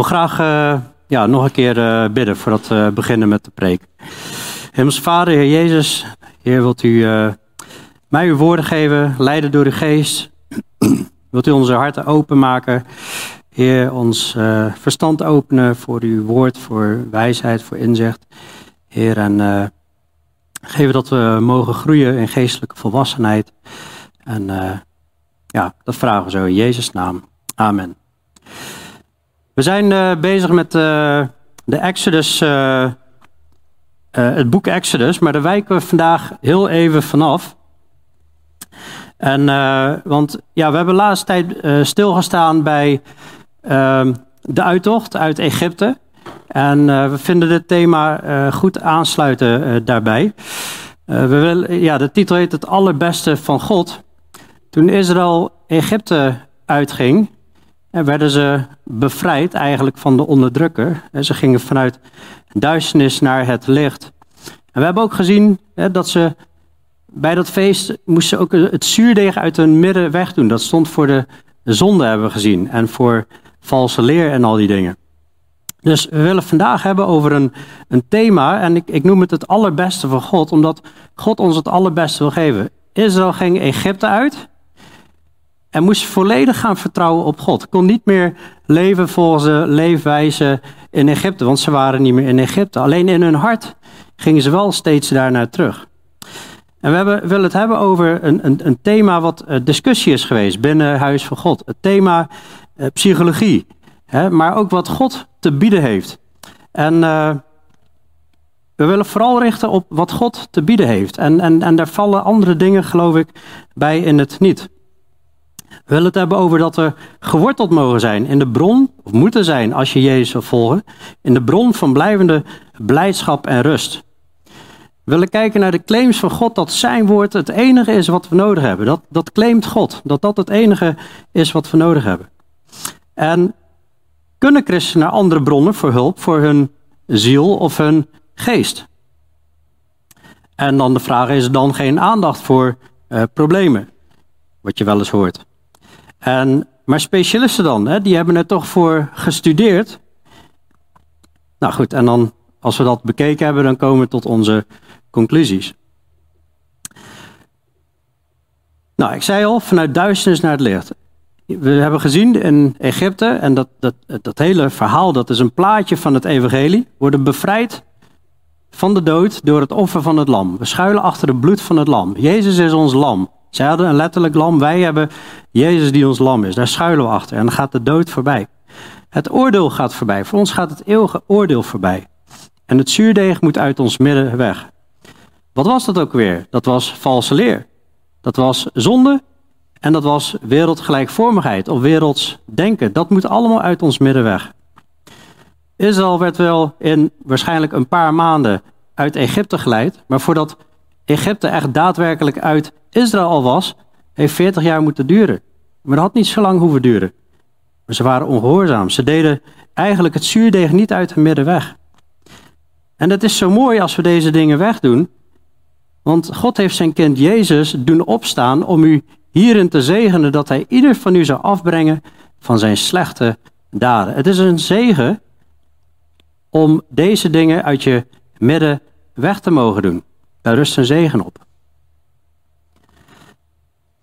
wil graag uh, ja, nog een keer uh, bidden voordat we beginnen met de preek. Hemels Vader, Heer Jezus, Heer, wilt u uh, mij uw woorden geven, leiden door uw geest. wilt u onze harten openmaken. Heer, ons verstand openen voor uw woord, voor wijsheid, voor inzicht. Heer, en geven dat we mogen groeien in geestelijke volwassenheid. En ja, dat vragen we zo in Jezus' naam. Amen. We zijn uh, bezig met uh, de Exodus, uh, het boek Exodus, maar daar wijken we vandaag heel even vanaf. En, want ja, we hebben de laatste tijd stilgestaan bij ehm, de uittocht uit Egypte. En we vinden dit thema goed aansluiten daarbij. we willen, ja, de titel heet Het allerbeste van God. Toen Israël Egypte uitging, werden ze bevrijd eigenlijk van de onderdrukker. En ze gingen vanuit duisternis naar het licht. En we hebben ook gezien hè, dat ze bij dat feest moesten ook het zuurdeeg uit hun midden wegdoen. Dat stond voor de zonde, hebben we gezien. En voor valse leer en al die dingen. Dus we willen vandaag hebben over een, een thema. En ik, ik noem het het allerbeste van God, omdat God ons het allerbeste wil geven. Israël ging Egypte uit. En moest volledig gaan vertrouwen op God. Kon niet meer leven volgens de leefwijze in Egypte, want ze waren niet meer in Egypte. Alleen in hun hart gingen ze wel steeds daarnaar terug. En we hebben, willen het hebben over een, een, een thema wat uh, discussie is geweest binnen Huis van God. Het thema uh, psychologie, hè, maar ook wat God te bieden heeft. En uh, we willen vooral richten op wat God te bieden heeft. En, en, en daar vallen andere dingen, geloof ik, bij in het niet. We willen het hebben over dat we geworteld mogen zijn in de bron, of moeten zijn als je Jezus wil volgen, in de bron van blijvende blijdschap en rust. We willen kijken naar de claims van God dat zijn woord het enige is wat we nodig hebben. Dat, dat claimt God, dat dat het enige is wat we nodig hebben. En kunnen christenen naar andere bronnen voor hulp voor hun ziel of hun geest? En dan de vraag is er dan geen aandacht voor uh, problemen, wat je wel eens hoort. En, maar specialisten dan, hè, die hebben er toch voor gestudeerd. Nou goed, en dan als we dat bekeken hebben, dan komen we tot onze conclusies. Nou, ik zei al, vanuit duisternis naar het licht. We hebben gezien in Egypte, en dat, dat, dat hele verhaal, dat is een plaatje van het evangelie, worden bevrijd van de dood door het offer van het lam. We schuilen achter het bloed van het lam. Jezus is ons lam. Zij hadden een letterlijk lam. Wij hebben Jezus die ons lam is. Daar schuilen we achter. En dan gaat de dood voorbij. Het oordeel gaat voorbij. Voor ons gaat het eeuwige oordeel voorbij. En het zuurdeeg moet uit ons midden weg. Wat was dat ook weer? Dat was valse leer. Dat was zonde. En dat was wereldgelijkvormigheid of werelds denken. Dat moet allemaal uit ons midden weg. Israël werd wel in waarschijnlijk een paar maanden uit Egypte geleid. Maar voordat Egypte echt daadwerkelijk uit Israël al was, heeft 40 jaar moeten duren. Maar dat had niet zo lang hoeven duren. Ze waren ongehoorzaam. Ze deden eigenlijk het zuurdeeg niet uit hun midden weg. En dat is zo mooi als we deze dingen wegdoen. Want God heeft zijn kind Jezus doen opstaan om u hierin te zegenen dat hij ieder van u zou afbrengen van zijn slechte daden. Het is een zegen om deze dingen uit je midden weg te mogen doen. Daar rust een zegen op.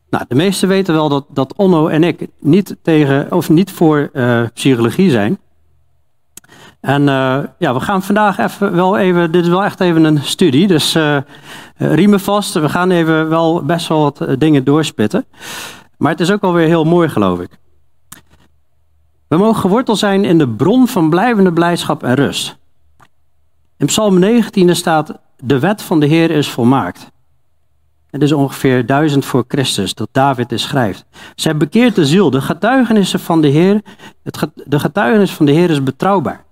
Nou, de meesten weten wel dat, dat Onno en ik niet tegen of niet voor uh, psychologie zijn. En uh, ja, we gaan vandaag even wel even, dit is wel echt even een studie, dus uh, riemen vast. We gaan even wel best wel wat dingen doorspitten. Maar het is ook alweer heel mooi, geloof ik. We mogen geworteld zijn in de bron van blijvende blijdschap en rust. In Psalm 19 staat: De wet van de Heer is volmaakt. Het is ongeveer duizend voor Christus dat David dit schrijft. Zij bekeert de ziel. De getuigenissen van de Heer, het, de getuigenis van de Heer is betrouwbaar.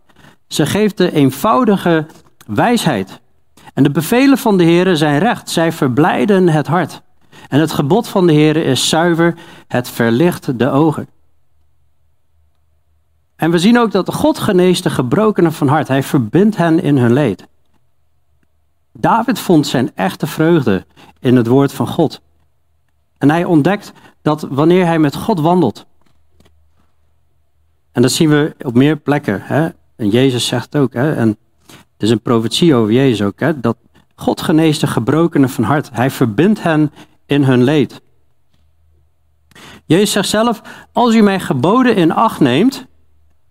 Ze geeft de eenvoudige wijsheid. En de bevelen van de Heer zijn recht. Zij verblijden het hart. En het gebod van de Heer is zuiver. Het verlicht de ogen. En we zien ook dat God geneest de gebrokenen van hart. Hij verbindt hen in hun leed. David vond zijn echte vreugde in het woord van God. En hij ontdekt dat wanneer hij met God wandelt, En dat zien we op meer plekken. Hè? En Jezus zegt ook, hè? en het is een profetie over Jezus ook, hè? dat God geneest de gebrokenen van hart. Hij verbindt hen in hun leed. Jezus zegt zelf, als u mijn geboden in acht neemt,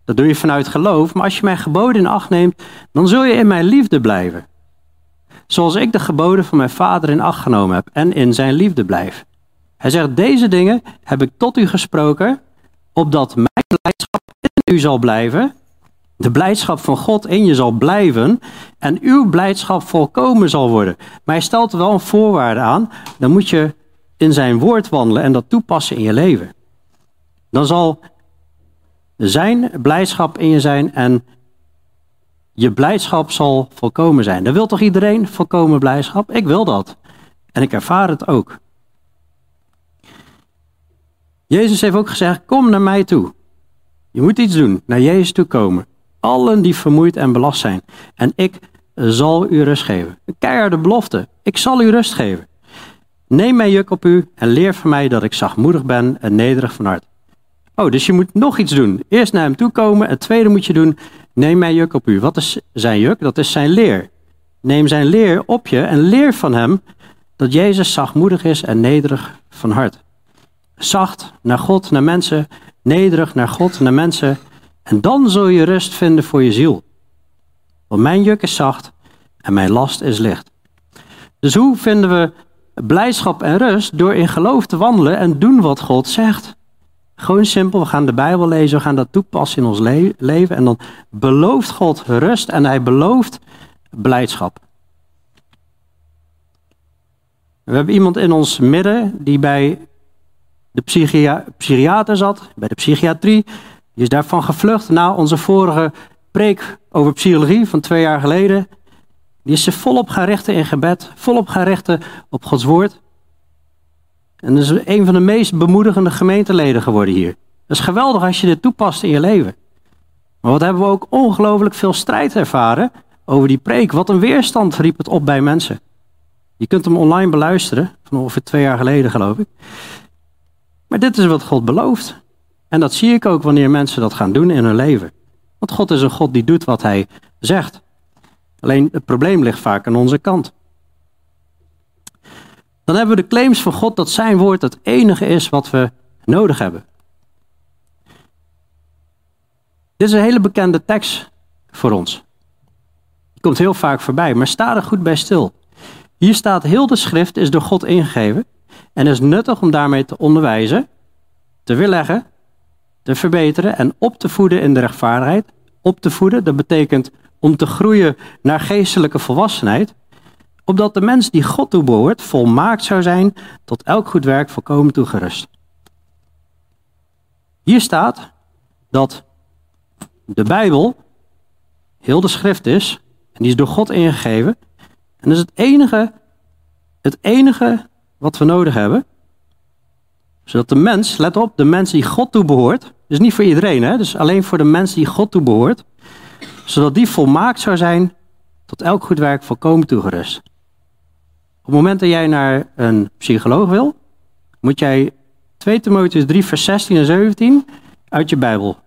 dat doe je vanuit geloof, maar als je mijn geboden in acht neemt, dan zul je in mijn liefde blijven. Zoals ik de geboden van mijn vader in acht genomen heb en in zijn liefde blijf. Hij zegt, deze dingen heb ik tot u gesproken, opdat mijn blijdschap in u zal blijven, de blijdschap van God in je zal blijven en uw blijdschap volkomen zal worden. Maar hij stelt er wel een voorwaarde aan, dan moet je in zijn woord wandelen en dat toepassen in je leven. Dan zal zijn blijdschap in je zijn en je blijdschap zal volkomen zijn. Dan wil toch iedereen volkomen blijdschap? Ik wil dat. En ik ervaar het ook. Jezus heeft ook gezegd: Kom naar mij toe. Je moet iets doen, naar Jezus toe komen. Allen die vermoeid en belast zijn. En ik zal u rust geven. Een keiharde belofte. Ik zal u rust geven. Neem mijn juk op u en leer van mij dat ik zachtmoedig ben en nederig van hart. Oh, dus je moet nog iets doen. Eerst naar hem toe komen. Het tweede moet je doen. Neem mijn juk op u. Wat is zijn juk? Dat is zijn leer. Neem zijn leer op je en leer van hem dat Jezus zachtmoedig is en nederig van hart. Zacht naar God, naar mensen. Nederig naar God, naar mensen. En dan zul je rust vinden voor je ziel. Want mijn juk is zacht en mijn last is licht. Dus hoe vinden we blijdschap en rust? Door in geloof te wandelen en doen wat God zegt. Gewoon simpel, we gaan de Bijbel lezen, we gaan dat toepassen in ons leven. En dan belooft God rust en hij belooft blijdschap. We hebben iemand in ons midden die bij de psychiater zat, bij de psychiatrie. Die is daarvan gevlucht na onze vorige preek over psychologie van twee jaar geleden. Die is ze volop gaan richten in gebed, volop gaan richten op Gods woord. En is een van de meest bemoedigende gemeenteleden geworden hier. Dat is geweldig als je dit toepast in je leven. Maar wat hebben we ook ongelooflijk veel strijd ervaren over die preek. Wat een weerstand riep het op bij mensen. Je kunt hem online beluisteren, van ongeveer twee jaar geleden geloof ik. Maar dit is wat God belooft. En dat zie ik ook wanneer mensen dat gaan doen in hun leven. Want God is een God die doet wat hij zegt. Alleen het probleem ligt vaak aan onze kant. Dan hebben we de claims van God dat zijn woord het enige is wat we nodig hebben. Dit is een hele bekende tekst voor ons. Die komt heel vaak voorbij, maar sta er goed bij stil. Hier staat heel de schrift is door God ingegeven en is nuttig om daarmee te onderwijzen, te weerleggen, te verbeteren en op te voeden in de rechtvaardigheid. Op te voeden, dat betekent om te groeien naar geestelijke volwassenheid opdat de mens die God toebehoort volmaakt zou zijn, tot elk goed werk volkomen toegerust. Hier staat dat de Bijbel heel de schrift is, en die is door God ingegeven, en dat is het enige, het enige wat we nodig hebben, zodat de mens, let op, de mens die God toebehoort, dus niet voor iedereen, hè, dus alleen voor de mens die God toebehoort, zodat die volmaakt zou zijn, tot elk goed werk volkomen toegerust. Op het moment dat jij naar een psycholoog wil, moet jij 2 Timotheus 3, vers 16 en 17 uit je Bijbel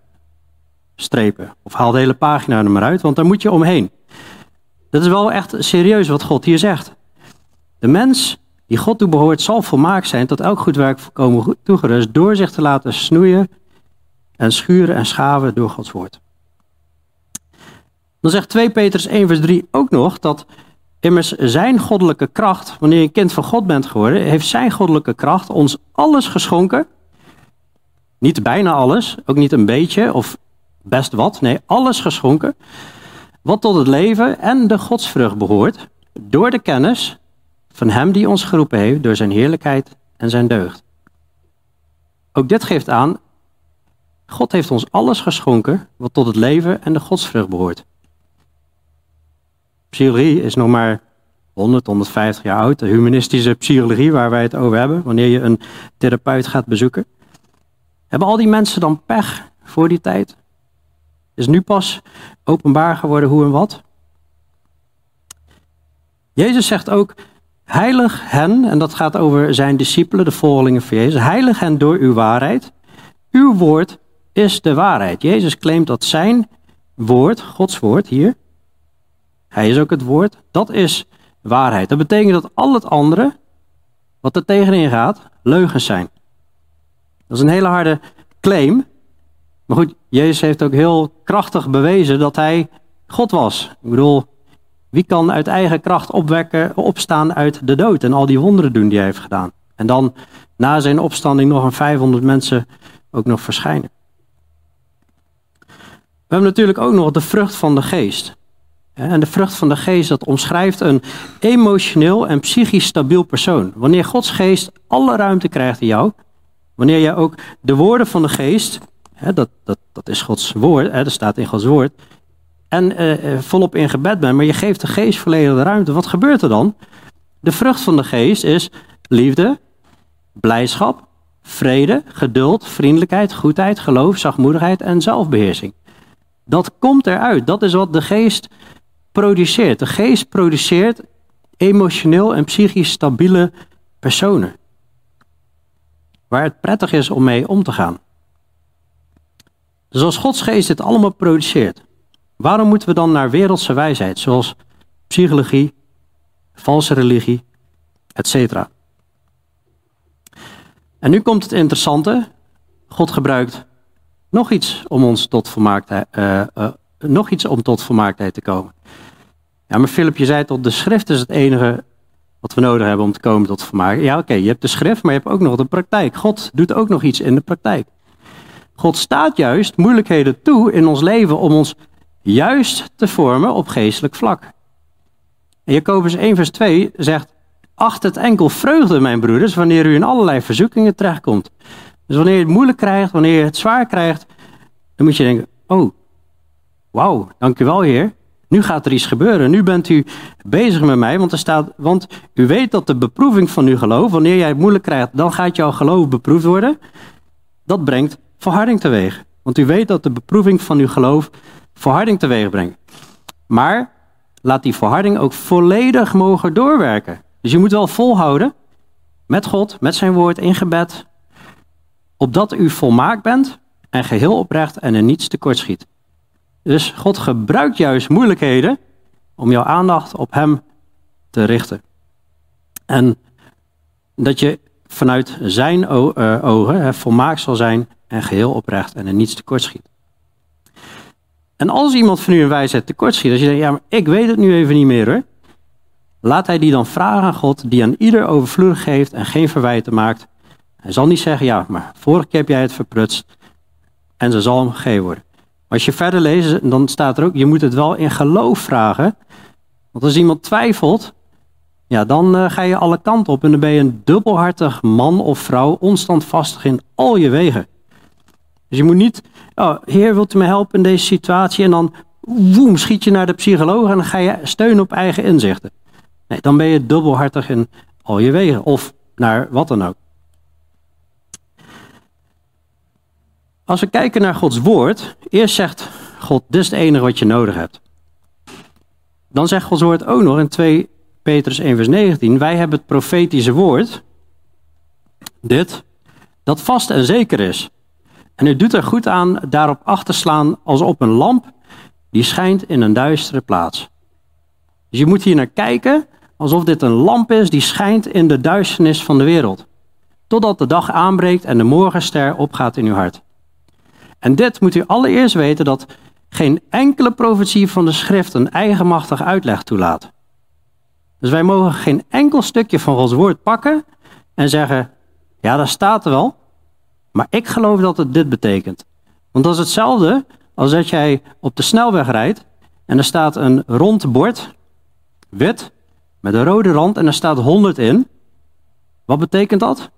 strepen. Of haal de hele pagina er maar uit, want daar moet je omheen. Dat is wel echt serieus wat God hier zegt. De mens die God toebehoort zal volmaakt zijn tot elk goed werk voorkomen toegerust door zich te laten snoeien en schuren en schaven door Gods woord. Dan zegt 2 Petrus 1 vers 3 ook nog dat Immers zijn goddelijke kracht, wanneer je een kind van God bent geworden, heeft zijn goddelijke kracht ons alles geschonken. Niet bijna alles, ook niet een beetje of best wat, nee, alles geschonken. Wat tot het leven en de godsvrucht behoort, door de kennis van Hem die ons geroepen heeft, door zijn heerlijkheid en zijn deugd. Ook dit geeft aan, God heeft ons alles geschonken wat tot het leven en de godsvrucht behoort. Psychologie is nog maar 100, 150 jaar oud. De humanistische psychologie waar wij het over hebben, wanneer je een therapeut gaat bezoeken. Hebben al die mensen dan pech voor die tijd? Is nu pas openbaar geworden hoe en wat? Jezus zegt ook, heilig hen, en dat gaat over zijn discipelen, de volgelingen van Jezus, heilig hen door uw waarheid. Uw woord is de waarheid. Jezus claimt dat zijn woord, Gods woord hier, hij is ook het woord, dat is waarheid. Dat betekent dat al het andere, wat er tegenin gaat, leugens zijn. Dat is een hele harde claim. Maar goed, Jezus heeft ook heel krachtig bewezen dat hij God was. Ik bedoel, wie kan uit eigen kracht opwekken, opstaan uit de dood en al die wonderen doen die hij heeft gedaan? En dan na zijn opstanding nog een 500 mensen ook nog verschijnen. We hebben natuurlijk ook nog de vrucht van de geest. En de vrucht van de geest, dat omschrijft een emotioneel en psychisch stabiel persoon. Wanneer Gods geest alle ruimte krijgt in jou, wanneer je ook de woorden van de geest, dat, dat, dat is Gods woord, dat staat in Gods woord, en eh, eh, volop in gebed bent, maar je geeft de geest volledig de ruimte, wat gebeurt er dan? De vrucht van de geest is liefde, blijdschap, vrede, geduld, vriendelijkheid, goedheid, geloof, zachtmoedigheid en zelfbeheersing. Dat komt eruit. Dat is wat de geest produceert. De geest produceert emotioneel en psychisch stabiele personen. Waar het prettig is om mee om te gaan. Dus als Gods geest dit allemaal produceert, waarom moeten we dan naar wereldse wijsheid, zoals psychologie, valse religie, etc. En nu komt het interessante. God gebruikt nog iets om ons tot volmaaktheid, uh, uh, nog iets om tot volmaaktheid te komen. Ja, maar Philip, je zei tot de schrift is het enige wat we nodig hebben om te komen tot vermaak. Ja, oké, je hebt de schrift, maar je hebt ook nog de praktijk. God doet ook nog iets in de praktijk. God staat juist moeilijkheden toe in ons leven om ons juist te vormen op geestelijk vlak. En Jacobus 1 vers 2 zegt, acht het enkel vreugde, mijn broeders, wanneer u in allerlei verzoekingen terechtkomt. Dus wanneer je het moeilijk krijgt, wanneer je het zwaar krijgt, dan moet je denken, oh, wauw, dankjewel Heer. Nu gaat er iets gebeuren. Nu bent u bezig met mij, want er staat, want u weet dat de beproeving van uw geloof, wanneer jij het moeilijk krijgt, dan gaat jouw geloof beproefd worden. Dat brengt verharding teweeg. Want u weet dat de beproeving van uw geloof verharding teweeg brengt. Maar laat die verharding ook volledig mogen doorwerken. Dus je moet wel volhouden met God, met zijn woord in gebed, opdat u volmaakt bent en geheel oprecht en er niets tekort schiet. Dus God gebruikt juist moeilijkheden om jouw aandacht op Hem te richten. En dat je vanuit Zijn eh, ogen volmaakt zal zijn en geheel oprecht en er niets tekort schiet. En als iemand van u een wijsheid tekort schiet, als je denkt, ja, maar ik weet het nu even niet meer hoor. Laat hij die dan vragen aan God, die aan ieder overvloedig geeft en geen verwijten maakt. Hij zal niet zeggen, ja, maar vorige keer heb jij het verprutst. En ze zal hem gegeven worden. Als je verder leest, dan staat er ook, je moet het wel in geloof vragen. Want als iemand twijfelt, ja, dan uh, ga je alle kanten op en dan ben je een dubbelhartig man of vrouw, onstandvastig in al je wegen. Dus je moet niet, oh, Heer, wilt u me helpen in deze situatie? En dan, woem, schiet je naar de psycholoog en dan ga je steunen op eigen inzichten. Nee, dan ben je dubbelhartig in al je wegen. Of naar wat dan ook. Als we kijken naar Gods woord, eerst zegt God, dit is het enige wat je nodig hebt. Dan zegt Gods woord ook nog in 2 Petrus 1 vers 19, wij hebben het profetische woord, dit, dat vast en zeker is. En u doet er goed aan daarop acht te slaan als op een lamp die schijnt in een duistere plaats. Dus je moet hier naar kijken alsof dit een lamp is die schijnt in de duisternis van de wereld. Totdat de dag aanbreekt en de morgenster opgaat in uw hart. En dit moet u allereerst weten dat geen enkele profetie van de schrift een eigenmachtige uitleg toelaat. Dus wij mogen geen enkel stukje van Gods woord pakken en zeggen, ja, dat staat er wel, maar ik geloof dat het dit betekent. Want dat is hetzelfde als dat jij op de snelweg rijdt en er staat een rond bord, wit, met een rode rand en er staat 100 in. Wat betekent dat?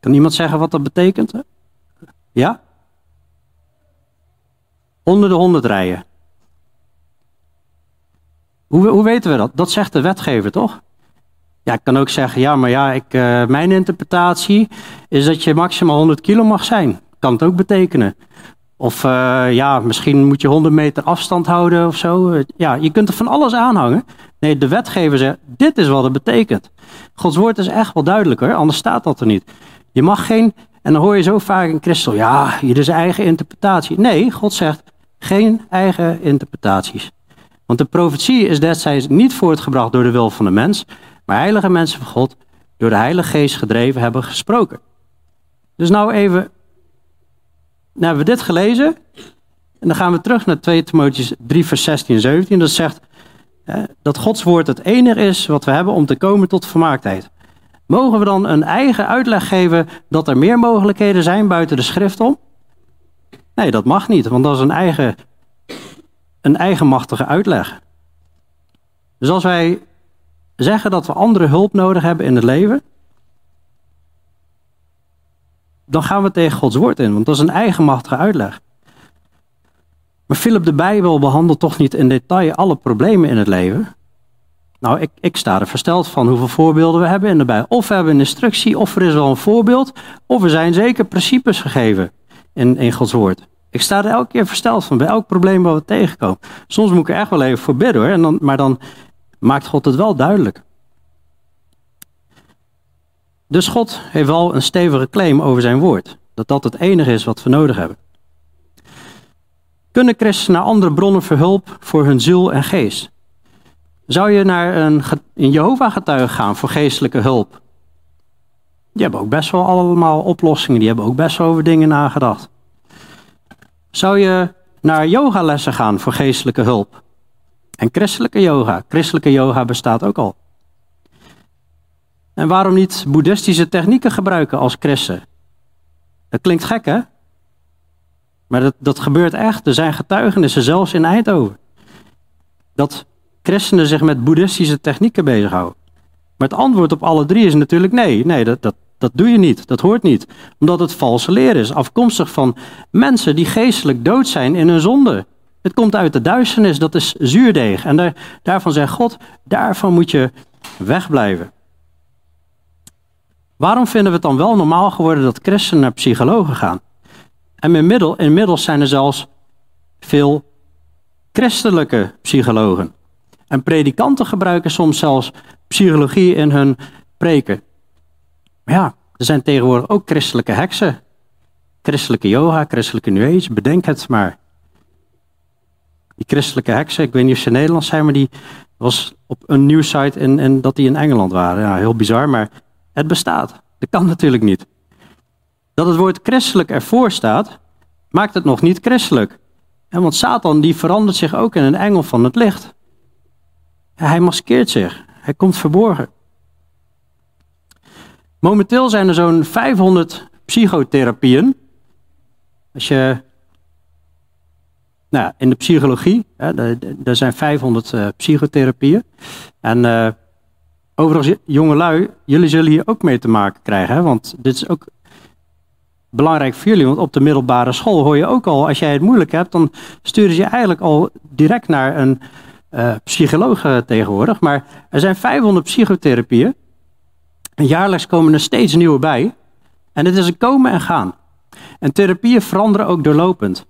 Kan iemand zeggen wat dat betekent? Ja? Onder de 100 rijden. Hoe, hoe weten we dat? Dat zegt de wetgever, toch? Ja, ik kan ook zeggen, ja, maar ja, ik, uh, mijn interpretatie is dat je maximaal 100 kilo mag zijn. Kan het ook betekenen. Of uh, ja, misschien moet je 100 meter afstand houden of zo. Ja, je kunt er van alles aanhangen. Nee, de wetgever zegt, dit is wat het betekent. Gods woord is echt wel duidelijk hoor, anders staat dat er niet. Je mag geen En dan hoor je zo vaak in Christel, ja, hier is eigen interpretatie. Nee, God zegt geen eigen interpretaties. Want de profetie is destijds niet voortgebracht door de wil van de mens, maar heilige mensen van God door de Heilige Geest gedreven hebben gesproken. Dus nou even, nou hebben we dit gelezen. En dan gaan we terug naar 2 Timotheüs 3 vers 16 en 17. Dat zegt dat Gods woord het enige is wat we hebben om te komen tot vermaaktheid. Mogen we dan een eigen uitleg geven dat er meer mogelijkheden zijn buiten de schrift om? Nee, dat mag niet, want dat is een eigen, een eigenmachtige uitleg. Dus als wij zeggen dat we andere hulp nodig hebben in het leven, dan gaan we tegen Gods woord in, want dat is een eigenmachtige uitleg. Maar Philip de Bijbel behandelt toch niet in detail alle problemen in het leven. Nou, ik, ik sta er versteld van hoeveel voorbeelden we hebben in de Bijbel. Of we hebben een instructie, of er is wel een voorbeeld, of er zijn zeker principes gegeven in, in Gods woord. Ik sta er elke keer versteld van, bij elk probleem wat we tegenkomen. Soms moet ik er echt wel even voor bidden hoor, en dan, maar dan maakt God het wel duidelijk. Dus God heeft wel een stevige claim over zijn woord. Dat dat het enige is wat we nodig hebben. Kunnen christenen naar andere bronnen verhulp voor hun ziel en geest? Zou je naar een, een Jehovah-getuige gaan voor geestelijke hulp? Die hebben ook best wel allemaal oplossingen. Die hebben ook best wel over dingen nagedacht. Zou je naar yogalessen gaan voor geestelijke hulp? En christelijke yoga. Christelijke yoga bestaat ook al. En waarom niet boeddhistische technieken gebruiken als christen? Dat klinkt gek, hè? Maar dat, dat gebeurt echt. Er zijn getuigenissen, zelfs in Eindhoven. Dat christenen zich met boeddhistische technieken bezighouden. Maar het antwoord op alle drie is natuurlijk nee. Nee, dat, dat, dat doe je niet. Dat hoort niet. Omdat het valse leer is. Afkomstig van mensen die geestelijk dood zijn in hun zonde. Het komt uit de duisternis. Dat is zuurdeeg. En daar, daarvan zegt God, daarvan moet je wegblijven. Waarom vinden we het dan wel normaal geworden dat christenen naar psychologen gaan? En inmiddels, inmiddels zijn er zelfs veel christelijke psychologen. En predikanten gebruiken soms zelfs psychologie in hun preken. Maar ja, er zijn tegenwoordig ook christelijke heksen. Christelijke yoga, christelijke New Age, bedenk het maar. Die christelijke heksen, ik weet niet of ze Nederlands zijn, maar die was op een nieuwssite en, en dat die in Engeland waren. Ja, heel bizar, maar het bestaat. Dat kan natuurlijk niet. Dat het woord christelijk ervoor staat, maakt het nog niet christelijk. En want Satan die verandert zich ook in een engel van het licht. Hij maskeert zich. Hij komt verborgen. Momenteel zijn er zo'n 500 psychotherapieën. Als je nou, in de psychologie, er zijn 500 uh, psychotherapieën. En uh, overigens, jongelui, jullie zullen hier ook mee te maken krijgen. Hè? Want dit is ook belangrijk voor jullie. Want op de middelbare school hoor je ook al, als jij het moeilijk hebt, dan sturen ze je eigenlijk al direct naar een uh, psycholoog tegenwoordig. Maar er zijn 500 psychotherapieën. En jaarlijks komen er steeds nieuwe bij. En het is een komen en gaan. En therapieën veranderen ook doorlopend.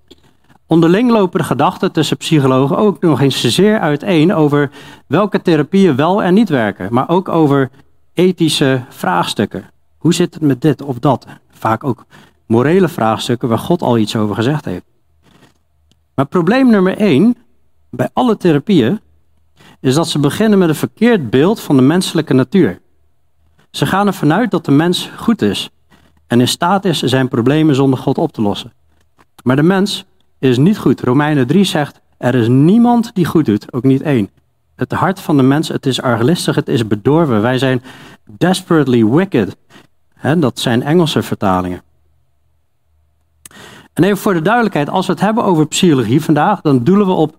Onderling lopen de gedachten tussen psychologen ook nog eens zeer uiteen over welke therapieën wel en niet werken, maar ook over ethische vraagstukken. Hoe zit het met dit of dat? Vaak ook morele vraagstukken waar God al iets over gezegd heeft. Maar probleem nummer één bij alle therapieën is dat ze beginnen met een verkeerd beeld van de menselijke natuur. Ze gaan ervan uit dat de mens goed is en in staat is zijn problemen zonder God op te lossen. Maar de mens is niet goed. Romeinen 3 zegt, er is niemand die goed doet, ook niet één. Het hart van de mens, het is arglistig, het is bedorven. Wij zijn desperately wicked. dat zijn Engelse vertalingen. En even voor de duidelijkheid, als we het hebben over psychologie vandaag, dan doelen we op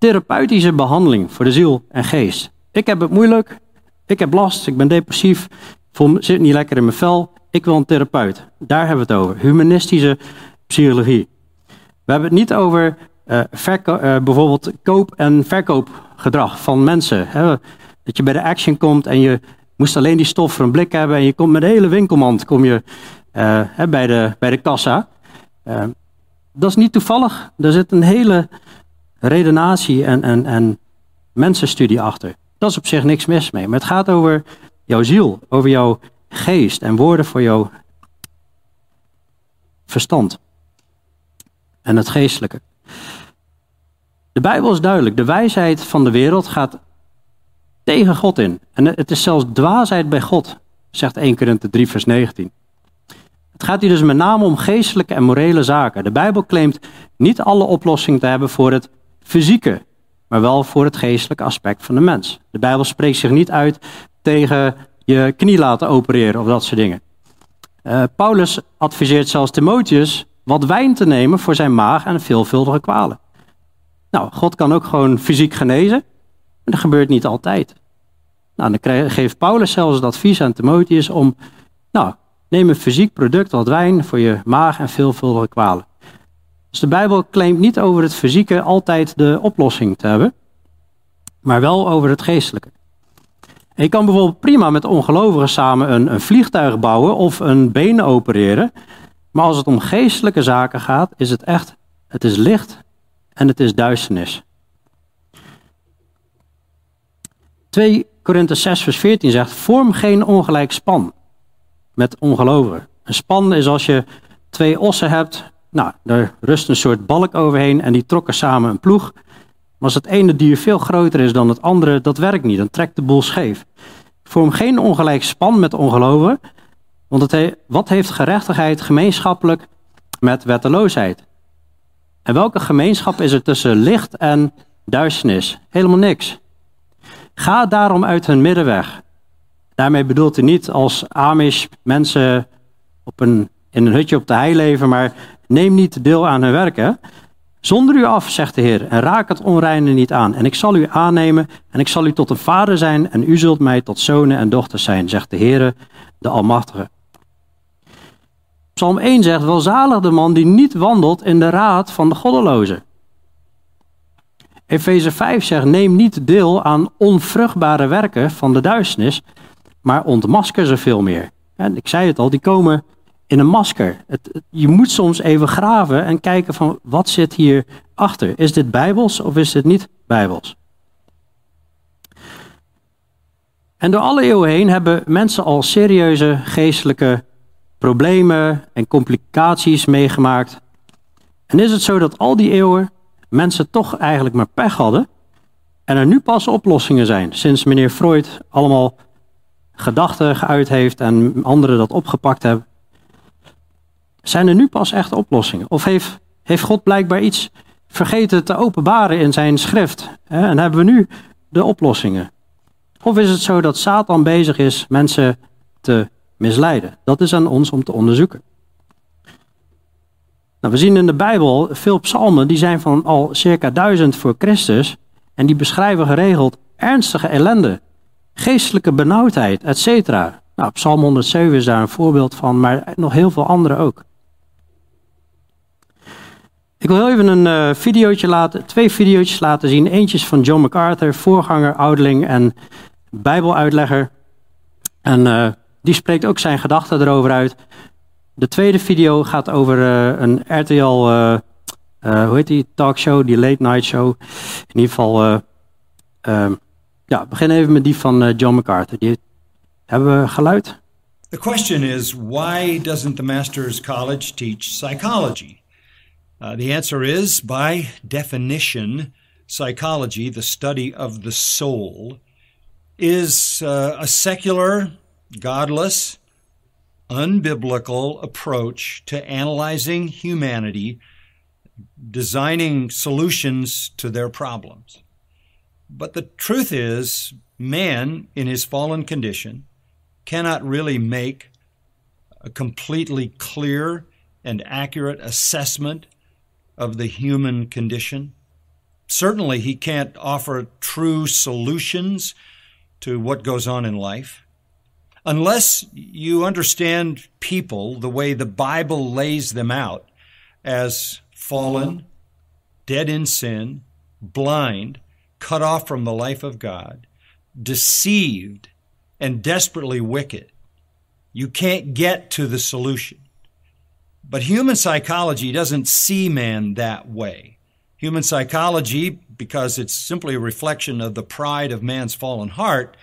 therapeutische behandeling voor de ziel en geest. Ik heb het moeilijk, ik heb last, ik ben depressief, voel, zit niet lekker in mijn vel, ik wil een therapeut. Daar hebben we het over, humanistische psychologie. We hebben het niet over uh, bijvoorbeeld koop- en verkoopgedrag van mensen. Hè? Dat je bij de action komt en je moest alleen die stof voor een blik hebben en je komt met de hele winkelmand kom je, uh, bij, de, bij de kassa. dat is niet toevallig. Er zit een hele redenatie en, en, en mensenstudie achter. Dat is op zich niks mis mee. Maar het gaat over jouw ziel, over jouw geest en woorden voor jouw verstand en het geestelijke. De Bijbel is duidelijk. De wijsheid van de wereld gaat tegen God in. En het is zelfs dwaasheid bij God, zegt 1 Korinthe 3 vers 19. Het gaat hier dus met name om geestelijke en morele zaken. De Bijbel claimt niet alle oplossingen te hebben voor het fysieke, maar wel voor het geestelijke aspect van de mens. De Bijbel spreekt zich niet uit tegen je knie laten opereren of dat soort dingen. Uh, Paulus adviseert zelfs Timotheus wat wijn te nemen voor zijn maag en veelvuldige kwalen. Nou, God kan ook gewoon fysiek genezen, maar dat gebeurt niet altijd. Nou, dan geeft Paulus zelfs het advies aan Timotheus om, nou, neem een fysiek product, wat wijn, voor je maag en veelvuldige kwalen. Dus de Bijbel claimt niet over het fysieke altijd de oplossing te hebben, maar wel over het geestelijke. je kan bijvoorbeeld prima met ongelovigen samen een, een vliegtuig bouwen of een been opereren, maar als het om geestelijke zaken gaat, is het echt, het is licht en het is duisternis. 2 Korinthe 6 vers 14 zegt, vorm geen ongelijk span met ongelovigen. Een span is als je twee ossen hebt, nou, daar rust een soort balk overheen en die trokken samen een ploeg. Maar als het ene dier veel groter is dan het andere, dat werkt niet, dan trekt de boel scheef. Vorm geen ongelijk span met ongelovigen, want het wat heeft gerechtigheid gemeenschappelijk met wetteloosheid? En welke gemeenschap is er tussen licht en duisternis? Helemaal niks. Ga daarom uit hun middenweg. Daarmee bedoelt hij niet als Amish mensen op een, in een hutje op de hei leven, maar neem niet deel aan hun werken. Zonder u af, zegt de Heer, en raak het onreine niet aan. En ik zal u aannemen en ik zal u tot een vader zijn en u zult mij tot zonen en dochters zijn, zegt de Heer, de Almachtige. Psalm 1 zegt, welzalig de man die niet wandelt in de raad van de goddelozen. Efeze 5 zegt, neem niet deel aan onvruchtbare werken van de duisternis, maar ontmasker ze veel meer. En ik zei het al, die komen in een masker. Het, je moet soms even graven en kijken van wat zit hier achter. Is dit bijbels of is dit niet bijbels? En door alle eeuwen heen hebben mensen al serieuze geestelijke problemen en complicaties meegemaakt. En is het zo dat al die eeuwen mensen toch eigenlijk maar pech hadden en er nu pas oplossingen zijn, sinds meneer Freud allemaal gedachten geuit heeft en anderen dat opgepakt hebben. Zijn er nu pas echt oplossingen? Of heeft, heeft God blijkbaar iets vergeten te openbaren in zijn schrift? Hè? En hebben we nu de oplossingen? Of is het zo dat Satan bezig is mensen te misleiden? Dat is aan ons om te onderzoeken. Nou, we zien in de Bijbel veel psalmen die zijn van al circa duizend voor Christus en die beschrijven geregeld ernstige ellende, geestelijke benauwdheid, etc. Nou, Psalm 107 is daar een voorbeeld van, maar nog heel veel andere ook. Ik wil even een uh, videootje laten, twee video's laten zien. Eentje is van John MacArthur, voorganger, ouderling en bijbeluitlegger. En uh, die spreekt ook zijn gedachten erover uit. De tweede video gaat over uh, een RTL, hoe heet die talkshow, die late night show. In ieder geval, ehm, ja, begin even met die van John MacArthur. Die, hebben we geluid? The question is, why doesn't the Master's College teach psychology? Uh, the answer is by definition, psychology, the study of the soul, is uh, a secular, godless, unbiblical approach to analyzing humanity, designing solutions to their problems. But the truth is, man, in his fallen condition, cannot really make a completely clear and accurate assessment of the human condition. Certainly, he can't offer true solutions to what goes on in life. Unless you understand people the way the Bible lays them out as fallen, dead in sin, blind, cut off from the life of God, deceived, and desperately wicked, you can't get to the solution. But human psychology doesn't see man that way. Human psychology, because it's simply a reflection of the pride of man's fallen heart,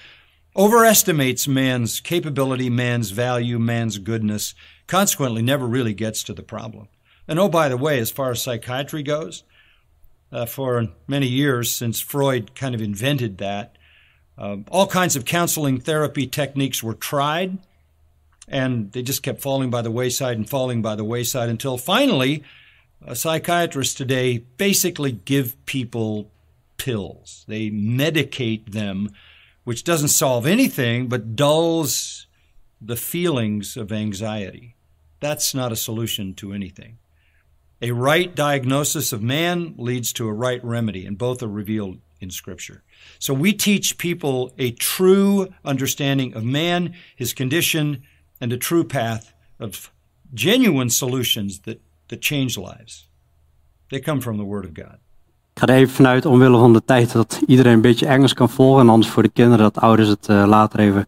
overestimates man's capability, man's value, man's goodness, consequently, never really gets to the problem. And oh, by the way, as far as psychiatry goes, uh, for many years since Freud kind of invented that, uh, all kinds of counseling therapy techniques were tried, and they just kept falling by the wayside and falling by the wayside until finally, psychiatrists today basically give people pills. They medicate them, which doesn't solve anything but dulls the feelings of anxiety. That's not a solution to anything. A right diagnosis of man leads to a right remedy, and both are revealed in Scripture. So we teach people a true understanding of man, his condition, and a true path of genuine solutions that, that change lives. They come from the Word of God. Ik ga er even vanuit, omwille van de tijd, dat iedereen een beetje Engels kan volgen. En anders voor de kinderen, dat ouders het uh, later even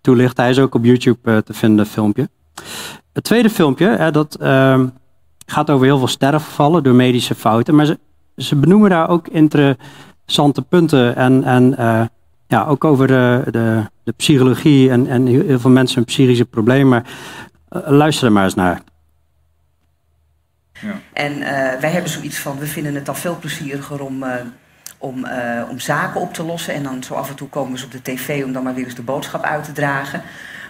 toelichten. Hij is ook op YouTube uh, te vinden, filmpje. Het tweede filmpje, hè, dat uh, gaat over heel veel sterfgevallen door medische fouten. Maar ze, ze benoemen daar ook interessante punten. En, en uh, ja, ook over de, de, de psychologie en, en heel veel mensen een psychische problemen. Maar luister er maar eens naar. Ja. En uh, wij hebben zoiets van, we vinden het dan veel plezieriger om, uh, om, uh, om zaken op te lossen. En dan zo af en toe komen ze op de tv om dan maar weer eens de boodschap uit te dragen.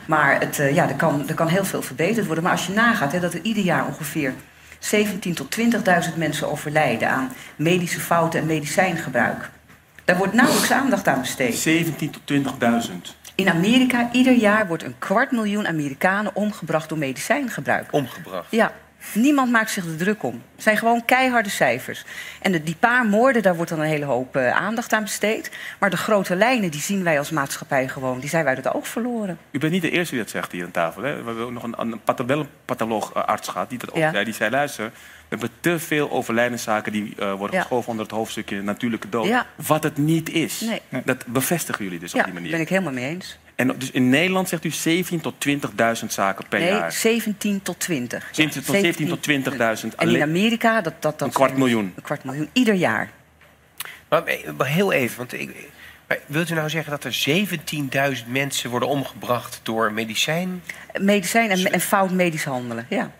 Maar het, ja, er, kan, er kan heel veel verbeterd worden. Maar als je nagaat hè, dat er ieder jaar ongeveer 17 tot 20.000 mensen overlijden aan medische fouten en medicijngebruik. Daar wordt nauwelijks aandacht aan besteed. 17 tot 20.000. In Amerika, ieder jaar wordt een kwart miljoen Amerikanen omgebracht door medicijngebruik. Omgebracht? Ja. Niemand maakt zich er druk om. Het zijn gewoon keiharde cijfers. En de, die paar moorden, daar wordt dan een hele hoop uh, aandacht aan besteed. Maar de grote lijnen, die zien wij als maatschappij gewoon. Die zijn wij uit het oog verloren. U bent niet de eerste die dat zegt hier aan tafel. Hè? We hebben ook nog een, een patholoog-arts gehad die dat ook ja. zei. Die zei, luister, hebben te veel overlijdenszaken... die uh, worden ja. geschoven onder het hoofdstukje natuurlijke dood. Ja. Wat het niet is. Nee. Dat bevestigen jullie dus op die manier. Ja, ben ik helemaal mee eens. En dus in Nederland zegt u 17 tot 20.000 zaken per nee, jaar? Nee, 17 tot 20. 17 tot 17 tot 20.000. En in Amerika dat, dat, dat een kwart miljoen. Een kwart miljoen ieder jaar. Maar, maar heel even, want ik, maar wilt u nou zeggen dat er 17.000 mensen worden omgebracht door medicijn? Medicijn en, en fout medisch handelen, ja.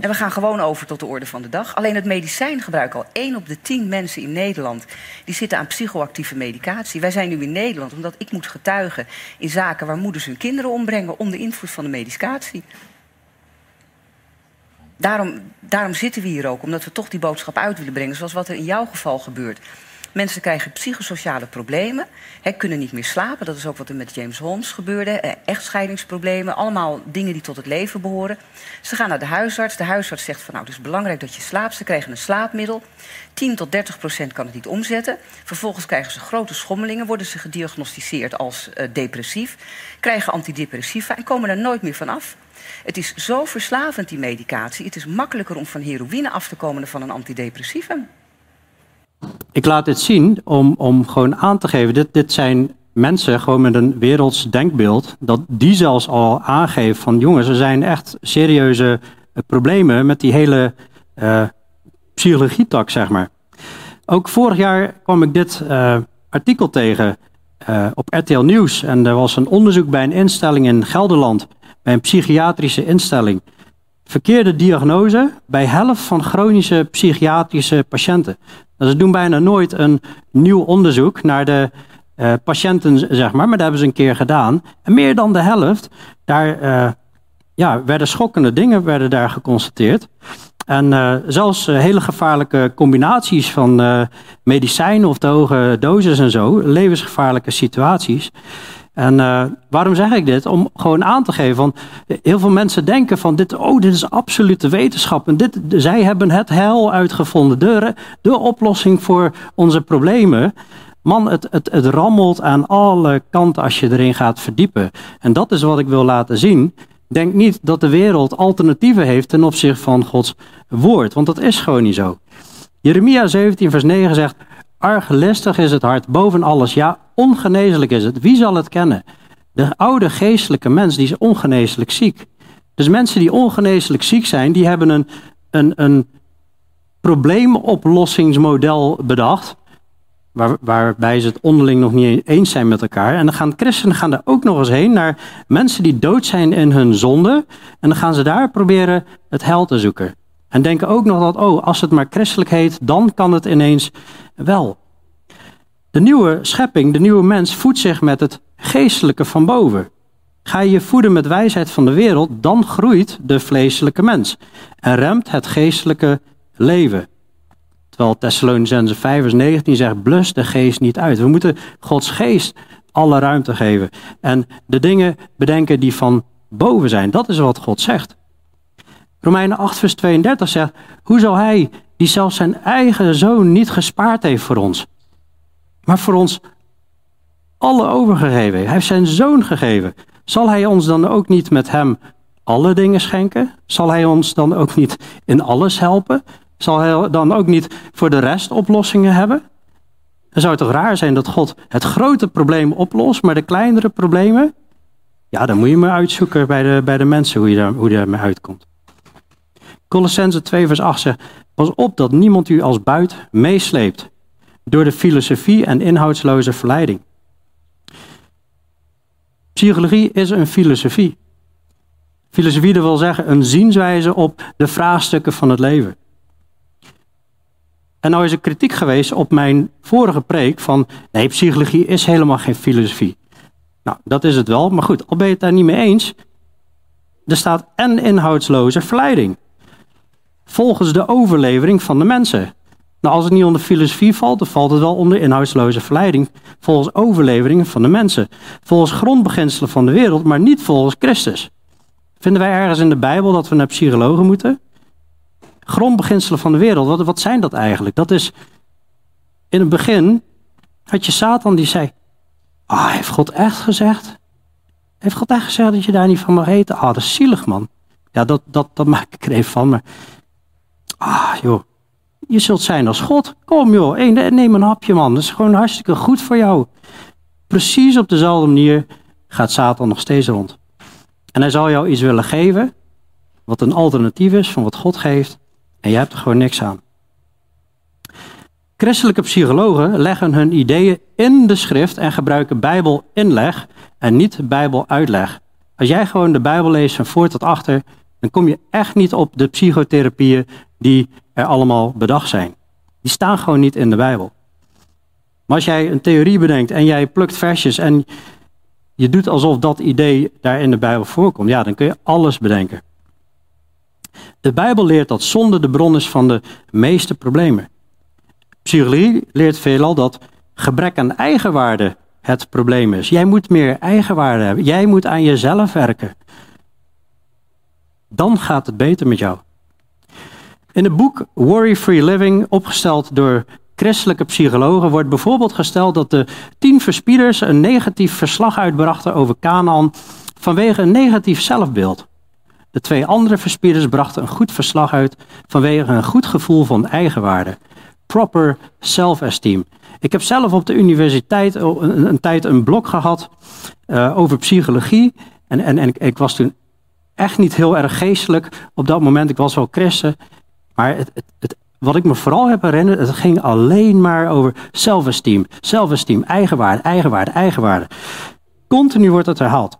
En we gaan gewoon over tot de orde van de dag. Alleen het medicijngebruik al. 1 op de 10 mensen in Nederland die zitten aan psychoactieve medicatie. Wij zijn nu in Nederland omdat ik moet getuigen in zaken waar moeders hun kinderen ombrengen onder invloed van de medicatie. Daarom, daarom zitten we hier ook, omdat we toch die boodschap uit willen brengen, zoals wat er in jouw geval gebeurt. Mensen krijgen psychosociale problemen, he, kunnen niet meer slapen. Dat is ook wat er met James Holmes gebeurde. Eh, echtscheidingsproblemen, allemaal dingen die tot het leven behoren. Ze gaan naar de huisarts. De huisarts zegt van nou, het is belangrijk dat je slaapt. Ze krijgen een slaapmiddel. 10 tot 30 procent kan het niet omzetten. Vervolgens krijgen ze grote schommelingen, worden ze gediagnosticeerd als uh, depressief, krijgen antidepressiva en komen er nooit meer van af. Het is zo verslavend, die medicatie. Het is makkelijker om van heroïne af te komen dan van een antidepressivum. Ik laat dit zien om, om gewoon aan te geven, dit, dit zijn mensen gewoon met een werelds denkbeeld, dat die zelfs al aangeven van jongens, er zijn echt serieuze uh, problemen met die hele uh, psychologietak, zeg maar. Ook vorig jaar kwam ik dit uh, artikel tegen op RTL Nieuws en er was een onderzoek bij een instelling in Gelderland, bij een psychiatrische instelling. Verkeerde diagnose bij helft van chronische psychiatrische patiënten. Dus ze doen bijna nooit een nieuw onderzoek naar de uh, patiënten, zeg maar. Maar dat hebben ze een keer gedaan. En meer dan de helft, daar uh, ja, werden schokkende dingen werden daar geconstateerd. En uh, zelfs hele gevaarlijke combinaties van medicijnen of te hoge doses en zo. Levensgevaarlijke situaties. En uh, waarom zeg ik dit? Om gewoon aan te geven van heel veel mensen denken van dit, oh, dit is absolute wetenschap. En dit, zij hebben het hel uitgevonden, de, de oplossing voor onze problemen. Man, het, het, het rammelt aan alle kanten als je erin gaat verdiepen. En dat is wat ik wil laten zien. Denk niet dat de wereld alternatieven heeft ten opzichte van Gods woord, want dat is gewoon niet zo. Jeremia 17, vers 9 zegt: Arglistig is het hart boven alles. Ja, ongeneeslijk is het. Wie zal het kennen? De oude geestelijke mens, die is ongeneeslijk ziek. Dus mensen die ongeneeslijk ziek zijn, die hebben een, een, een probleemoplossingsmodel bedacht. waar, waarbij ze het onderling nog niet eens zijn met elkaar. En dan gaan christenen gaan er ook nog eens heen naar mensen die dood zijn in hun zonde. En dan gaan ze daar proberen het hel te zoeken. En denken ook nog dat, oh, als het maar christelijk heet, dan kan het ineens wel. De nieuwe schepping, de nieuwe mens, voedt zich met het geestelijke van boven. Ga je je voeden met wijsheid van de wereld, dan groeit de vleeselijke mens en remt het geestelijke leven. Terwijl Thessalonicense 5 vers 19 zegt, blus de geest niet uit. We moeten Gods geest alle ruimte geven. En de dingen bedenken die van boven zijn. Dat is wat God zegt. Romeinen 8 vers 32 zegt, hoe zal hij, die zelfs zijn eigen zoon niet gespaard heeft voor ons, maar voor ons alle overgegeven Hij heeft zijn zoon gegeven. Zal hij ons dan ook niet met hem alle dingen schenken? Zal hij ons dan ook niet in alles helpen? Zal hij dan ook niet voor de rest oplossingen hebben? Dan zou het toch raar zijn dat God het grote probleem oplost, maar de kleinere problemen, ja, dan moet je maar uitzoeken bij de, bij de mensen hoe je, daar, hoe je daarmee uitkomt. Colossense 2 vers 8 zegt, pas op dat niemand u als buit meesleept door de filosofie en inhoudsloze verleiding. Psychologie is een filosofie. Filosofie wil zeggen een zienswijze op de vraagstukken van het leven. En nou is er kritiek geweest op mijn vorige preek van nee, psychologie is helemaal geen filosofie. Nou, dat is het wel, maar goed, al ben je het daar niet mee eens, er staat en inhoudsloze verleiding. Volgens de overlevering van de mensen. Nou, als het niet onder filosofie valt, dan valt het wel onder inhoudsloze verleiding. Volgens overleveringen van de mensen. Volgens grondbeginselen van de wereld, maar niet volgens Christus. Vinden wij ergens in de Bijbel dat we naar psychologen moeten? grondbeginselen van de wereld, wat, wat zijn dat eigenlijk? Dat is, in het begin had je Satan die zei, ah, heeft God echt gezegd? Heeft God echt gezegd dat je daar niet van mag eten? Ah, dat is zielig man. Ja, dat, dat, dat maak ik er even van, maar, ah joh, je zult zijn als God. Kom joh, neem een hapje man, dat is gewoon hartstikke goed voor jou. Precies op dezelfde manier gaat Satan nog steeds rond. En hij zal jou iets willen geven, wat een alternatief is van wat God geeft. En jij hebt er gewoon niks aan. Christelijke psychologen leggen hun ideeën in de schrift en gebruiken Bijbelinleg en niet Bijbeluitleg. Als jij gewoon de Bijbel leest van voor tot achter, dan kom je echt niet op de psychotherapieën die er allemaal bedacht zijn. Die staan gewoon niet in de Bijbel. Maar als jij een theorie bedenkt en jij plukt versjes en je doet alsof dat idee daar in de Bijbel voorkomt, ja, dan kun je alles bedenken. De Bijbel leert dat zonde de bron is van de meeste problemen. Psychologie leert veelal dat gebrek aan eigenwaarde het probleem is. Jij moet meer eigenwaarde hebben. Jij moet aan jezelf werken. Dan gaat het beter met jou. In het boek Worry Free Living, opgesteld door christelijke psychologen, wordt bijvoorbeeld gesteld dat de tien verspieders een negatief verslag uitbrachten over Canaan vanwege een negatief zelfbeeld. De twee andere verspieders brachten een goed verslag uit vanwege een goed gevoel van eigenwaarde. Proper self-esteem. Ik heb zelf op de universiteit een, tijd een blok gehad uh, over psychologie. En, en, en ik, was toen echt niet heel erg geestelijk op dat moment. Ik was wel christen. Maar wat ik me vooral heb herinnerd, het ging alleen maar over self-esteem. Self-esteem, eigenwaarde, eigenwaarde, eigenwaarde. Continu wordt het herhaald.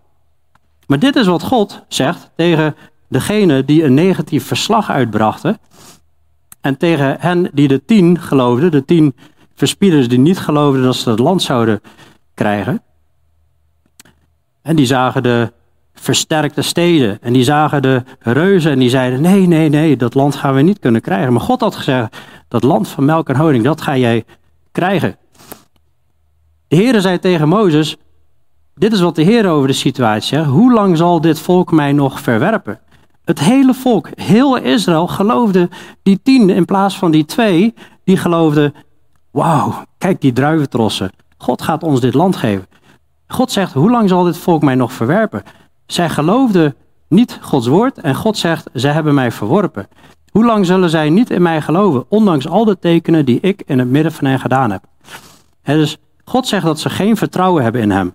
Maar dit is wat God zegt tegen degene die een negatief verslag uitbrachten. En tegen hen die de tien geloofden, de tien verspieders die niet geloofden dat ze het land zouden krijgen. En die zagen de versterkte steden en die zagen de reuzen en die zeiden: Nee, nee, nee, dat land gaan we niet kunnen krijgen. Maar God had gezegd: Dat land van melk en honing, dat ga jij krijgen. De Heere zei tegen Mozes: dit is wat de Heer over de situatie zegt. Hoe lang zal dit volk mij nog verwerpen? Het hele volk, heel Israël, geloofde die tien in plaats van die twee. Die geloofden, wauw, kijk die druiventrossen. God gaat ons dit land geven. God zegt, hoe lang zal dit volk mij nog verwerpen? Zij geloofden niet Gods woord en God zegt, zij hebben mij verworpen. Hoe lang zullen zij niet in mij geloven, ondanks al de tekenen die ik in het midden van hen gedaan heb? dus God zegt dat ze geen vertrouwen hebben in hem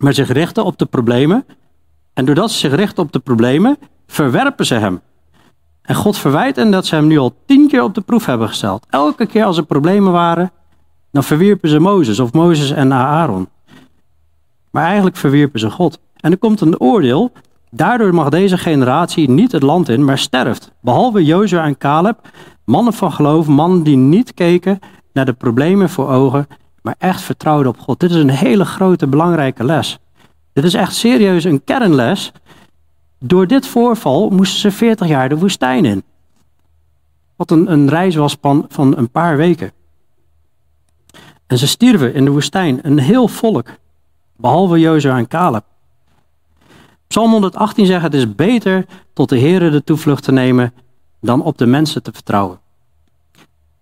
maar zich richten op de problemen. En doordat ze zich richten op de problemen, verwerpen ze hem. En God verwijt hen dat ze hem nu al tien keer op de proef hebben gesteld. Elke keer als er problemen waren, Dan verwierpen ze Mozes of Mozes en Aaron. Maar eigenlijk verwierpen ze God. En er komt een oordeel. Daardoor mag deze generatie niet het land in, maar sterft. Behalve Jozua en Caleb, mannen van geloof, mannen die niet keken naar de problemen voor ogen, maar echt vertrouwden op God. Dit is een hele grote, belangrijke les. Dit is echt serieus een kernles. Door dit voorval moesten ze 40 jaar de woestijn in. Wat een, een reis was van, van een paar weken. En ze stierven in de woestijn, een heel volk, behalve Jozua en Caleb. Psalm 118 zegt: Het is beter tot de Heere de toevlucht te nemen dan op de mensen te vertrouwen.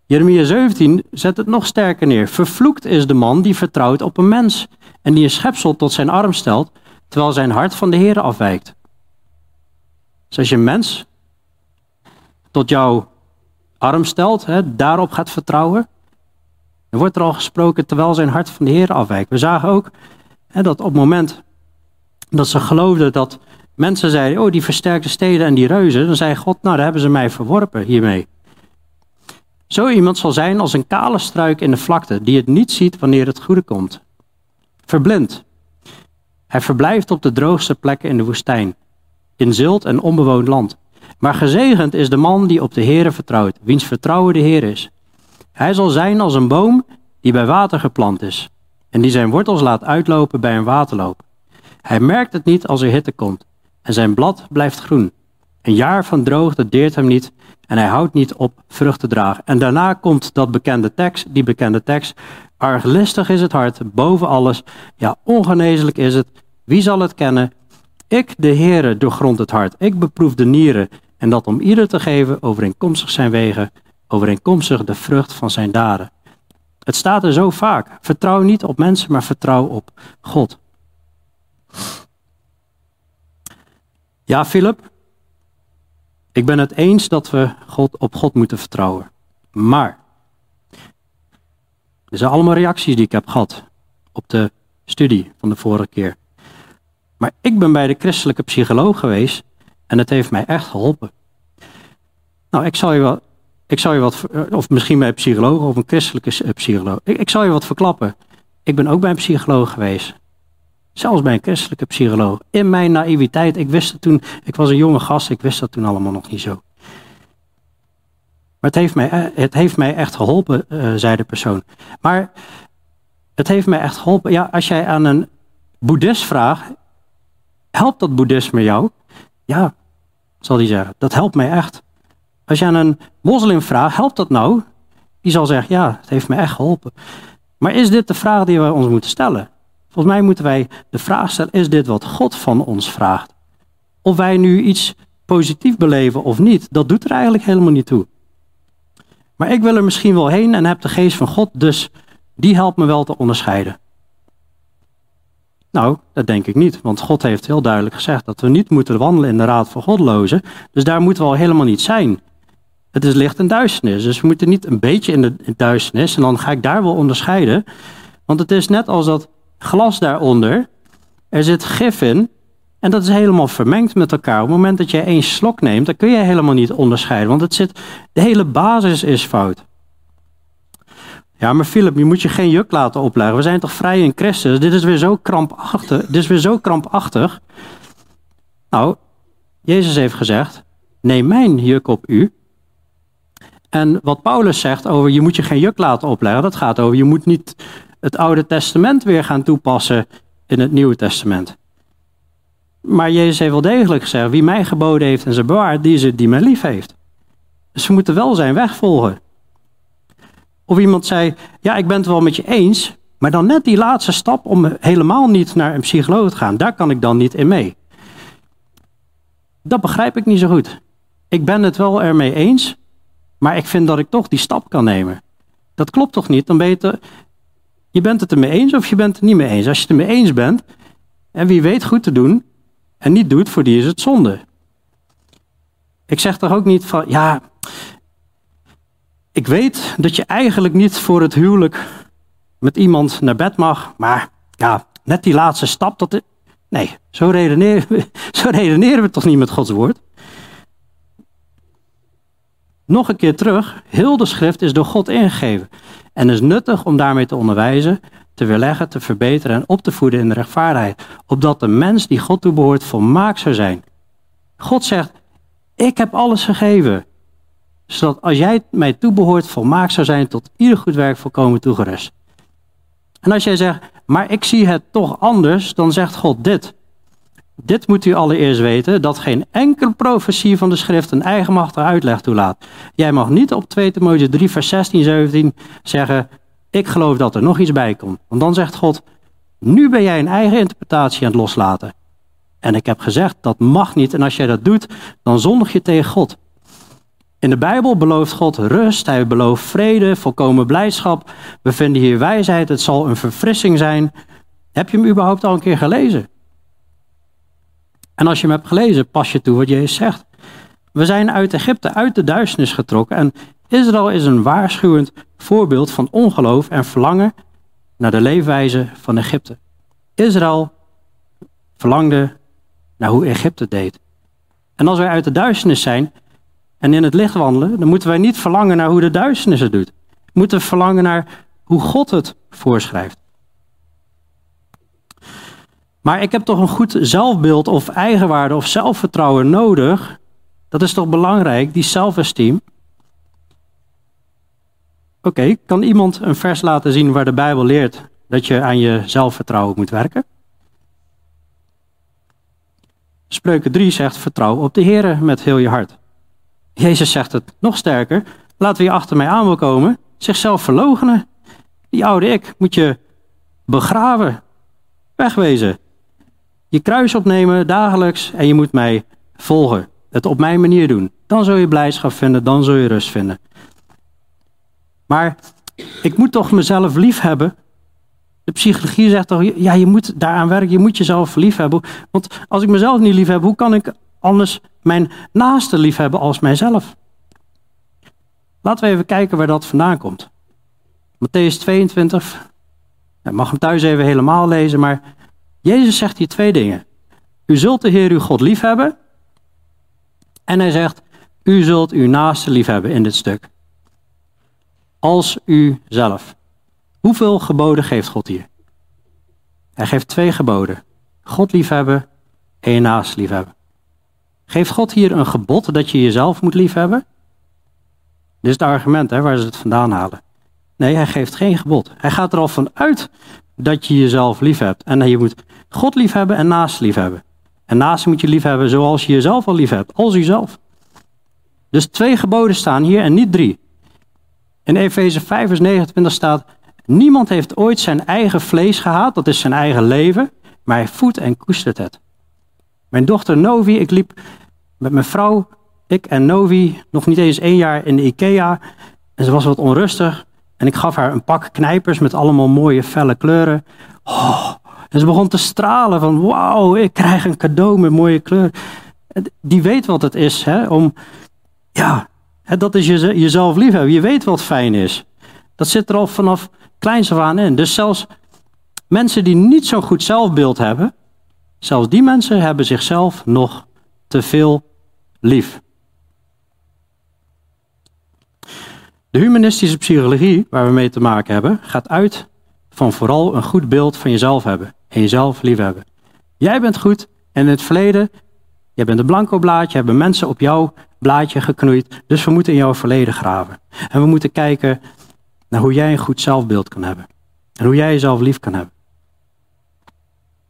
Jeremia 17 zet het nog sterker neer. Vervloekt is de man die vertrouwt op een mens en die een schepsel tot zijn arm stelt, terwijl zijn hart van de Heere afwijkt. Dus als je een mens tot jouw arm stelt, hè, daarop gaat vertrouwen, dan wordt er al gesproken terwijl zijn hart van de Heer afwijkt. We zagen ook hè, dat op het moment dat ze geloofden dat mensen zeiden, oh die versterkte steden en die reuzen, dan zei God, nou daar hebben ze mij verworpen hiermee. Zo iemand zal zijn als een kale struik in de vlakte, die het niet ziet wanneer het goede komt. Verblind. Hij verblijft op de droogste plekken in de woestijn, in zilt en onbewoond land. Maar gezegend is de man die op de Heere vertrouwt, wiens vertrouwen de Heer is. Hij zal zijn als een boom die bij water geplant is, en die zijn wortels laat uitlopen bij een waterloop. Hij merkt het niet als er hitte komt, en zijn blad blijft groen. Een jaar van droogte deert hem niet, en hij houdt niet op vrucht te dragen. En daarna komt dat bekende tekst, die bekende tekst. Arglistig is het hart, boven alles. Ja, ongeneeslijk is het. Wie zal het kennen? Ik, de Heere, doorgrond het hart. Ik beproef de nieren. En dat om ieder te geven overeenkomstig zijn wegen, overeenkomstig de vrucht van zijn daden. Het staat er zo vaak. Vertrouw niet op mensen, maar vertrouw op God. Ja, Philip, ik ben het eens dat we God, op God moeten vertrouwen. Maar, er zijn allemaal reacties die ik heb gehad op de studie van de vorige keer. Maar ik ben bij de christelijke psycholoog geweest en het heeft mij echt geholpen. Nou, ik zal je wat, ik zal je wat of misschien bij een psycholoog of een christelijke eh, psycholoog. Ik, ik zal je wat verklappen. Ik ben ook bij een psycholoog geweest. Zelfs bij een christelijke psycholoog. In mijn naïviteit, ik wist het toen, ik was een jonge gast, ik wist dat toen allemaal nog niet zo. Maar het heeft mij, eh, het heeft mij echt geholpen, uh, zei de persoon. Maar het heeft mij echt geholpen. Ja, als jij aan een boeddhist vraagt, helpt dat boeddhisme jou? Ja, zal die zeggen, dat helpt mij echt. Als je aan een moslim vraagt, helpt dat nou? Die zal zeggen, ja, het heeft mij echt geholpen. Maar is dit de vraag die we ons moeten stellen? Volgens mij moeten wij de vraag stellen: is dit wat God van ons vraagt? Of wij nu iets positief beleven of niet, dat doet er eigenlijk helemaal niet toe. Maar ik wil er misschien wel heen en heb de geest van God, dus die helpt me wel te onderscheiden. Nou, dat denk ik niet, want God heeft heel duidelijk gezegd dat we niet moeten wandelen in de raad van godlozen. Dus daar moeten we al helemaal niet zijn. Het is licht en duisternis, dus we moeten niet een beetje in de duisternis en dan ga ik daar wel onderscheiden. Want het is net als dat glas daaronder. Er zit gif in. En dat is helemaal vermengd met elkaar. Op het moment dat je één slok neemt, dan kun je helemaal niet onderscheiden. Want het zit, de hele basis is fout. Ja, maar Philip, je moet je geen juk laten opleggen. We zijn toch vrij in Christus? Dit is weer zo krampachtig. Dit is weer zo krampachtig. Nou, Jezus heeft gezegd: neem mijn juk op u. En wat Paulus zegt over je moet je geen juk laten opleggen, dat gaat over je moet niet het Oude Testament weer gaan toepassen in het Nieuwe Testament. Maar Jezus heeft wel degelijk gezegd: wie mij geboden heeft en ze bewaart, die is het die mij lief heeft. Dus we moeten wel zijn weg volgen. Of iemand zei: Ja, ik ben het wel met je eens, maar dan net die laatste stap om helemaal niet naar een psycholoog te gaan, daar kan ik dan niet in mee. Dat begrijp ik niet zo goed. Ik ben het wel ermee eens, maar ik vind dat ik toch die stap kan nemen. Dat klopt toch niet? Dan ben je, je bent het ermee eens of je bent het niet mee eens. Als je het ermee eens bent, en wie weet goed te doen, en niet doet, voor die is het zonde. Ik zeg toch ook niet van, ja, ik weet dat je eigenlijk niet voor het huwelijk met iemand naar bed mag, maar ja, net die laatste stap, dat. Nee, zo redeneren, we, zo redeneren we toch niet met Gods woord? Nog een keer terug, heel de schrift is door God ingegeven En is nuttig om daarmee te onderwijzen, te weerleggen, te verbeteren en op te voeden in de rechtvaardigheid. Opdat de mens die God toebehoort volmaakt zou zijn. God zegt, ik heb alles gegeven. Zodat als jij mij toebehoort volmaakt zou zijn tot ieder goed werk volkomen toegerust. En als jij zegt, maar ik zie het toch anders, dan zegt God dit. Dit moet u allereerst weten, dat geen enkele profetie van de schrift een eigenmachtige uitleg toelaat. Jij mag niet op 2 Timotheüs 3 vers 16, 17 zeggen, ik geloof dat er nog iets bij komt. Want dan zegt God, nu ben jij een eigen interpretatie aan het loslaten. En ik heb gezegd, dat mag niet. En als jij dat doet, dan zondig je tegen God. In de Bijbel belooft God rust, hij belooft vrede, volkomen blijdschap. We vinden hier wijsheid, het zal een verfrissing zijn. Heb je hem überhaupt al een keer gelezen? En als je hem hebt gelezen, pas je toe wat Jezus zegt. We zijn uit Egypte, uit de duisternis getrokken. En Israël is een waarschuwend voorbeeld van ongeloof en verlangen naar de leefwijze van Egypte. Israël verlangde naar hoe Egypte deed. En als wij uit de duisternis zijn en in het licht wandelen, dan moeten wij niet verlangen naar hoe de duisternis het doet. We moeten verlangen naar hoe God het voorschrijft. Maar ik heb toch een goed zelfbeeld of eigenwaarde of zelfvertrouwen nodig. Dat is toch belangrijk, die zelfesteem. Oké, kan iemand een vers laten zien waar de Bijbel leert dat je aan je zelfvertrouwen moet werken? Spreuken 3 zegt: Vertrouw op de Heer met heel je hart. Jezus zegt het nog sterker: Laat wie achter mij aan wil komen, zichzelf verloochenen. Die oude ik moet je begraven, wegwezen je kruis opnemen dagelijks en je moet mij volgen. Het op mijn manier doen. Dan zul je blijdschap vinden, dan zul je rust vinden. Maar ik moet toch mezelf lief hebben. De psychologie zegt toch, ja, je moet daaraan werken, je moet jezelf lief hebben. Want als ik mezelf niet lief heb, hoe kan ik anders mijn naaste lief hebben als mijzelf? Laten we even kijken waar dat vandaan komt. Matthäus 22. Ik mag hem thuis even helemaal lezen, maar Jezus zegt hier twee dingen. U zult de Heer uw God liefhebben. En hij zegt, u zult uw naaste liefhebben in dit stuk. Als u zelf. Hoeveel geboden geeft God hier? Hij geeft twee geboden. God liefhebben en je liefhebben. Geeft God hier een gebod dat je jezelf moet liefhebben? Dit is het argument hè, waar ze het vandaan halen. Nee, hij geeft geen gebod. Hij gaat er al van uit dat je jezelf lief hebt. En je moet God lief hebben en naast lief hebben. En naast moet je lief hebben zoals je jezelf al lief hebt, als jezelf. Dus twee geboden staan hier en niet drie. In Efeze 5 vers 29 staat, niemand heeft ooit zijn eigen vlees gehad, dat is zijn eigen leven, maar hij voedt en koestert het. Mijn dochter Novi, ik liep met mijn vrouw, ik en Novi, nog niet eens één jaar in de IKEA. En ze was wat onrustig. En ik gaf haar een pak knijpers met allemaal mooie felle kleuren. Oh, en ze begon te stralen van wauw, ik krijg een cadeau met mooie kleuren. Die weet wat het is, hè, om, ja, dat is je, jezelf liefhebben. Je weet wat fijn is. Dat zit er al vanaf kleins af in. Dus zelfs mensen die niet zo'n goed zelfbeeld hebben, zelfs die mensen hebben zichzelf nog te veel lief. De humanistische psychologie, waar we mee te maken hebben, gaat uit van vooral een goed beeld van jezelf hebben en jezelf liefhebben. Jij bent goed en in het verleden, jij bent een blanco blaadje, hebben mensen op jouw blaadje geknoeid, dus we moeten in jouw verleden graven. En we moeten kijken naar hoe jij een goed zelfbeeld kan hebben en hoe jij jezelf lief kan hebben.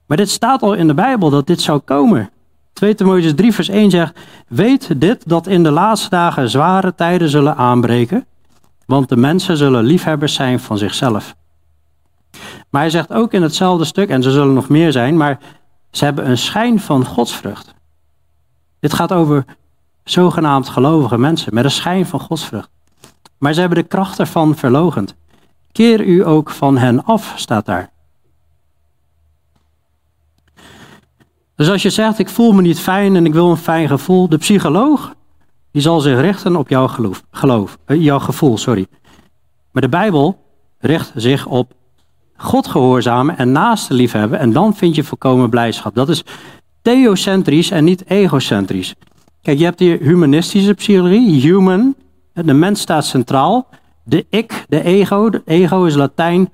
Maar dit staat al in de Bijbel dat dit zou komen. 2 Timotheüs 3 vers 1 zegt, weet dit dat in de laatste dagen zware tijden zullen aanbreken, want de mensen zullen liefhebbers zijn van zichzelf. Maar hij zegt ook in hetzelfde stuk, en ze zullen nog meer zijn, maar ze hebben een schijn van godsvrucht. Dit gaat over zogenaamd gelovige mensen met een schijn van godsvrucht. Maar ze hebben de kracht ervan verlogend. Keer u ook van hen af, staat daar. Dus als je zegt, ik voel me niet fijn en ik wil een fijn gevoel, de psycholoog, die zal zich richten op jouw, geloof, geloof, eh, jouw gevoel. Sorry. Maar de Bijbel richt zich op God gehoorzamen en naaste liefhebben. En dan vind je volkomen blijdschap. Dat is theocentrisch en niet egocentrisch. Kijk, je hebt hier humanistische psychologie, human. De mens staat centraal. de ik, de ego. De ego is Latijn.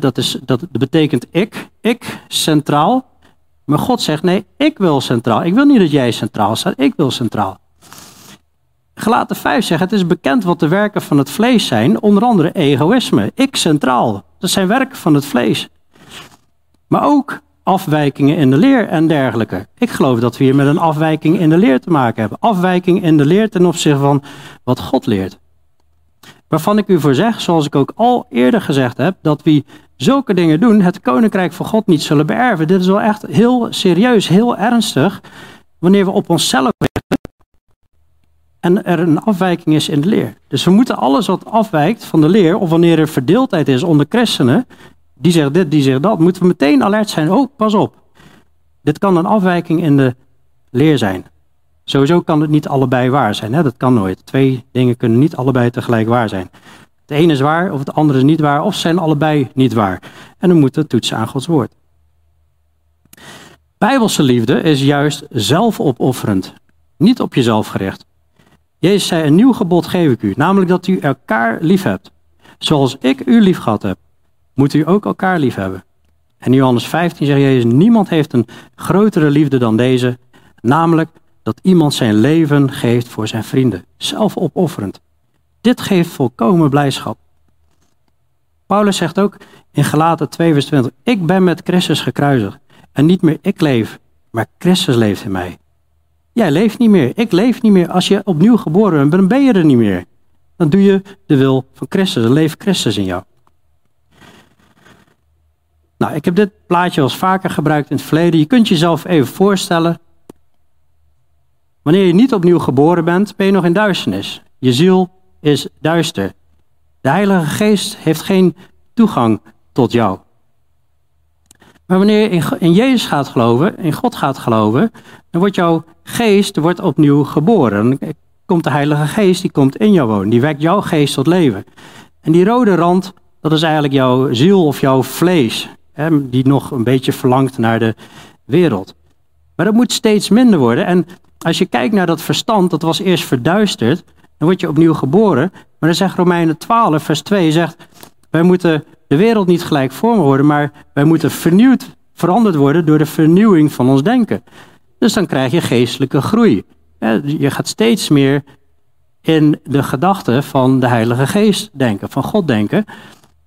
Dat, is, dat betekent ik. Ik centraal. Maar God zegt nee, ik wil centraal. Ik wil niet dat jij centraal staat, ik wil centraal. Gelaten 5 zegt, het is bekend wat de werken van het vlees zijn, onder andere egoïsme. Ik centraal. Dat zijn werken van het vlees. Maar ook afwijkingen in de leer en dergelijke. Ik geloof dat we hier met een afwijking in de leer te maken hebben. Afwijking in de leer ten opzichte van wat God leert. Waarvan ik u voor zeg, zoals ik ook al eerder gezegd heb, dat wie zulke dingen doen, het koninkrijk van God niet zullen beërven. Dit is wel echt heel serieus, heel ernstig, wanneer we op onszelf richten en er een afwijking is in de leer. Dus we moeten alles wat afwijkt van de leer, of wanneer er verdeeldheid is onder christenen, die zegt dit, die zegt dat, moeten we meteen alert zijn. Oh, pas op. Dit kan een afwijking in de leer zijn. Sowieso kan het niet allebei waar zijn. Hè? Dat kan nooit. Twee dingen kunnen niet allebei tegelijk waar zijn. Het ene is waar of het andere is niet waar, of zijn allebei niet waar. En dan moeten we toetsen aan Gods woord. Bijbelse liefde is juist zelfopofferend, niet op jezelf gericht. Jezus zei: Een nieuw gebod geef ik u, namelijk dat u elkaar lief hebt. Zoals ik u lief gehad heb, moet u ook elkaar lief hebben. En in Johannes 15 zegt Jezus: Niemand heeft een grotere liefde dan deze, namelijk dat iemand zijn leven geeft voor zijn vrienden, zelfopofferend. Dit geeft volkomen blijdschap. Paulus zegt ook in Galaten 2 vers 20, ik ben met Christus gekruisigd en niet meer ik leef, maar Christus leeft in mij. Jij leeft niet meer, ik leef niet meer. Als je opnieuw geboren bent, dan ben je er niet meer. Dan doe je de wil van Christus, dan leeft Christus in jou. Nou, ik heb dit plaatje al eens vaker gebruikt in het verleden. Je kunt jezelf even voorstellen. Wanneer je niet opnieuw geboren bent, ben je nog in duisternis. Je ziel is duister. De Heilige Geest heeft geen toegang tot jou. Maar wanneer je in, in Jezus gaat geloven, in God gaat geloven, dan wordt jouw geest wordt opnieuw geboren. Dan komt de Heilige Geest, die komt in jou wonen. Die wekt jouw geest tot leven. En die rode rand, dat is eigenlijk jouw ziel of jouw vlees. Hè, die nog een beetje verlangt naar de wereld. Maar dat moet steeds minder worden. En als je kijkt naar dat verstand, dat was eerst verduisterd. Dan word je opnieuw geboren. Maar dan zegt Romeinen 12, vers 2, zegt, wij moeten de wereld niet gelijkvormig worden, maar wij moeten vernieuwd, veranderd worden door de vernieuwing van ons denken. Dus dan krijg je geestelijke groei. Je gaat steeds meer in de gedachten van de Heilige Geest denken, van God denken.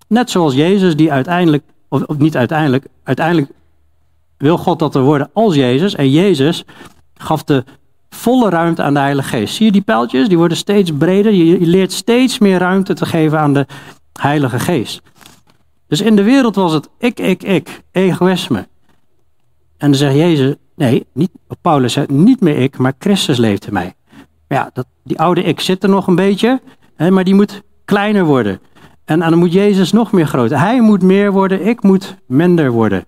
Net zoals Jezus, die uiteindelijk, of, niet uiteindelijk, uiteindelijk wil God dat er worden als Jezus. En Jezus gaf de volle ruimte aan de Heilige Geest. Zie je die pijltjes? Die worden steeds breder. Je, leert steeds meer ruimte te geven aan de Heilige Geest. Dus in de wereld was het ik, ik, ik, egoïsme. En dan zegt Jezus, nee, niet, Paulus zegt, niet meer ik, maar Christus leeft in mij. Ja, dat, die oude ik zit er nog een beetje, hè, maar die moet kleiner worden. En, dan moet Jezus nog meer groter. Hij moet meer worden, ik moet minder worden.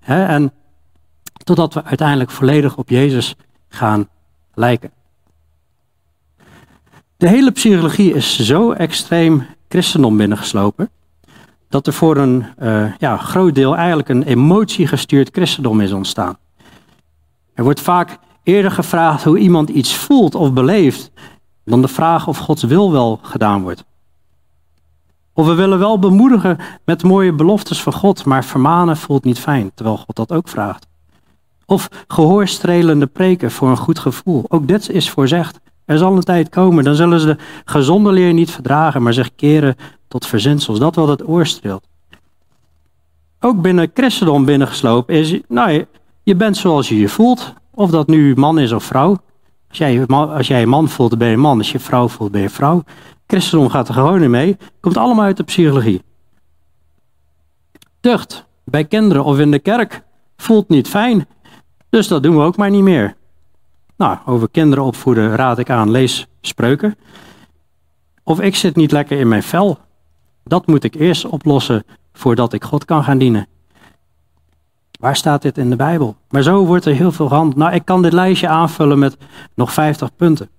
Hè, en totdat we uiteindelijk volledig op Jezus gaan lijken. De hele psychologie is zo extreem christendom binnengeslopen, dat er voor een uh, ja, groot deel eigenlijk een emotiegestuurd christendom is ontstaan. Er wordt vaak eerder gevraagd hoe iemand iets voelt of beleeft, dan de vraag of Gods wil wel gedaan wordt. Of we willen wel bemoedigen met mooie beloftes van God, maar vermanen voelt niet fijn, terwijl God dat ook vraagt. Of gehoorstrelende preken voor een goed gevoel. Ook dit is voorzegd. Er zal een tijd komen, dan zullen ze de gezonde leer niet verdragen, maar zich keren tot verzinsels. Dat wat het oor streelt. Ook binnen christendom binnengeslopen is, nou, je bent zoals je je voelt. Of dat nu man is of vrouw. Als jij, als jij een man voelt, ben je man. Als je vrouw voelt, ben je vrouw. Christendom gaat er gewoon in mee. Komt allemaal uit de psychologie. Tucht bij kinderen of in de kerk voelt niet fijn. Dus dat doen we ook maar niet meer. Nou, over kinderen opvoeden raad ik aan, lees spreuken. Of ik zit niet lekker in mijn vel. Dat moet ik eerst oplossen voordat ik God kan gaan dienen. Waar staat dit in de Bijbel? Maar zo wordt er heel veel gehandeld. Nou, ik kan dit lijstje aanvullen met nog 50 punten.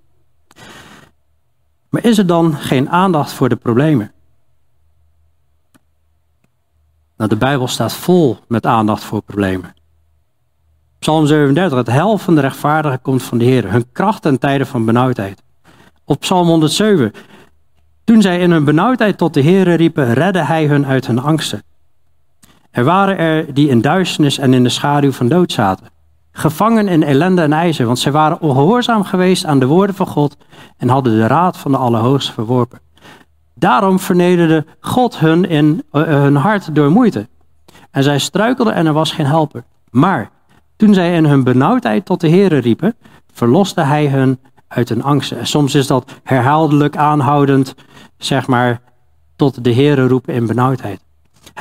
Maar is er dan geen aandacht voor de problemen? Nou, de Bijbel staat vol met aandacht voor problemen. Psalm 37, het hel van de rechtvaardigen komt van de Heer, hun kracht en tijden van benauwdheid. Op Psalm 107, Toen zij in hun benauwdheid tot de Heere riepen, redde hij hun uit hun angsten. Er waren er die in duisternis en in de schaduw van dood zaten, gevangen in ellende en ijzer, want zij waren ongehoorzaam geweest aan de woorden van God en hadden de raad van de Allerhoogste verworpen. Daarom vernederde God hun in uh, hun hart door moeite. En zij struikelden en er was geen helper. Maar toen zij in hun benauwdheid tot de Heere riepen, verloste hij hun uit hun angsten. En soms is dat herhaaldelijk aanhoudend, zeg maar, tot de Heere roepen in benauwdheid.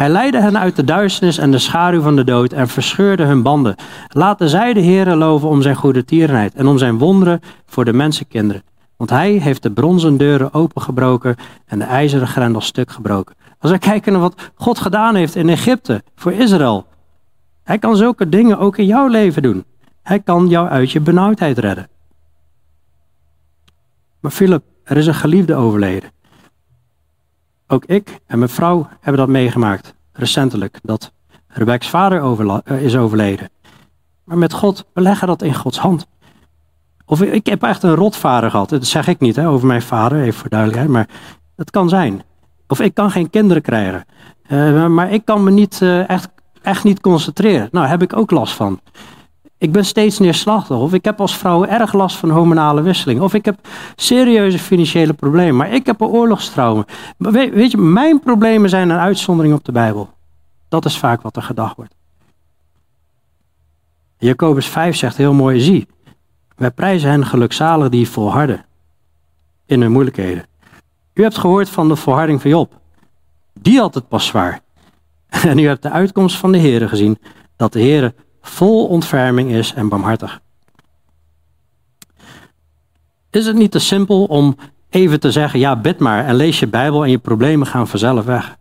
Hij leidde hen uit de duisternis en de schaduw van de dood en verscheurde hun banden. Laten zij de Heere loven om zijn goede tierenheid en om zijn wonderen voor de mensenkinderen. Want hij heeft de bronzen deuren opengebroken en de ijzeren grendel stuk gebroken. Als we kijken naar wat God gedaan heeft in Egypte voor Israël. Hij kan zulke dingen ook in jouw leven doen. Hij kan jou uit je benauwdheid redden. Maar Philip, er is een geliefde overleden. Ook ik en mijn vrouw hebben dat meegemaakt, recentelijk, dat Rebecca's vader eh, is overleden. Maar met God, we leggen dat in Gods hand. Of ik heb echt een rotvader gehad. Dat zeg ik niet hè, over mijn vader, even voor duidelijkheid. Maar dat kan zijn. Of ik kan geen kinderen krijgen. Uh, maar ik kan me niet, uh, echt, echt niet concentreren. Nou, daar heb ik ook last van. Ik ben steeds neerslachtig. Of ik heb als vrouw erg last van hormonale wisseling. Of ik heb serieuze financiële problemen. Maar ik heb een oorlogstrauma. Weet, je, mijn problemen zijn een uitzondering op de Bijbel. Dat is vaak wat er gedacht wordt. Jacobus 5 zegt heel mooi, zie, wij prijzen hen gelukzalig die volharden in hun moeilijkheden. U hebt gehoord van de volharding van Job. Die had het pas zwaar. En u hebt de uitkomst van de Heer gezien, dat de Heer vol ontferming is en barmhartig. Is het niet te simpel om even te zeggen, ja bid maar en lees je Bijbel en je problemen gaan vanzelf weg?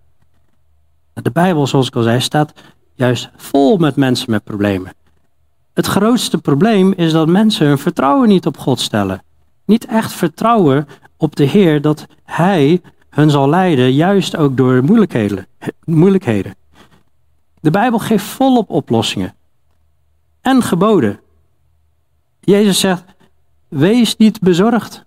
De Bijbel, zoals ik al zei, staat juist vol met mensen met problemen. Het grootste probleem is dat mensen hun vertrouwen niet op God stellen. Niet echt vertrouwen op de Heer dat Hij hun zal leiden, juist ook door moeilijkheden. moeilijkheden. De Bijbel geeft volop oplossingen en geboden. Jezus zegt: Wees niet bezorgd.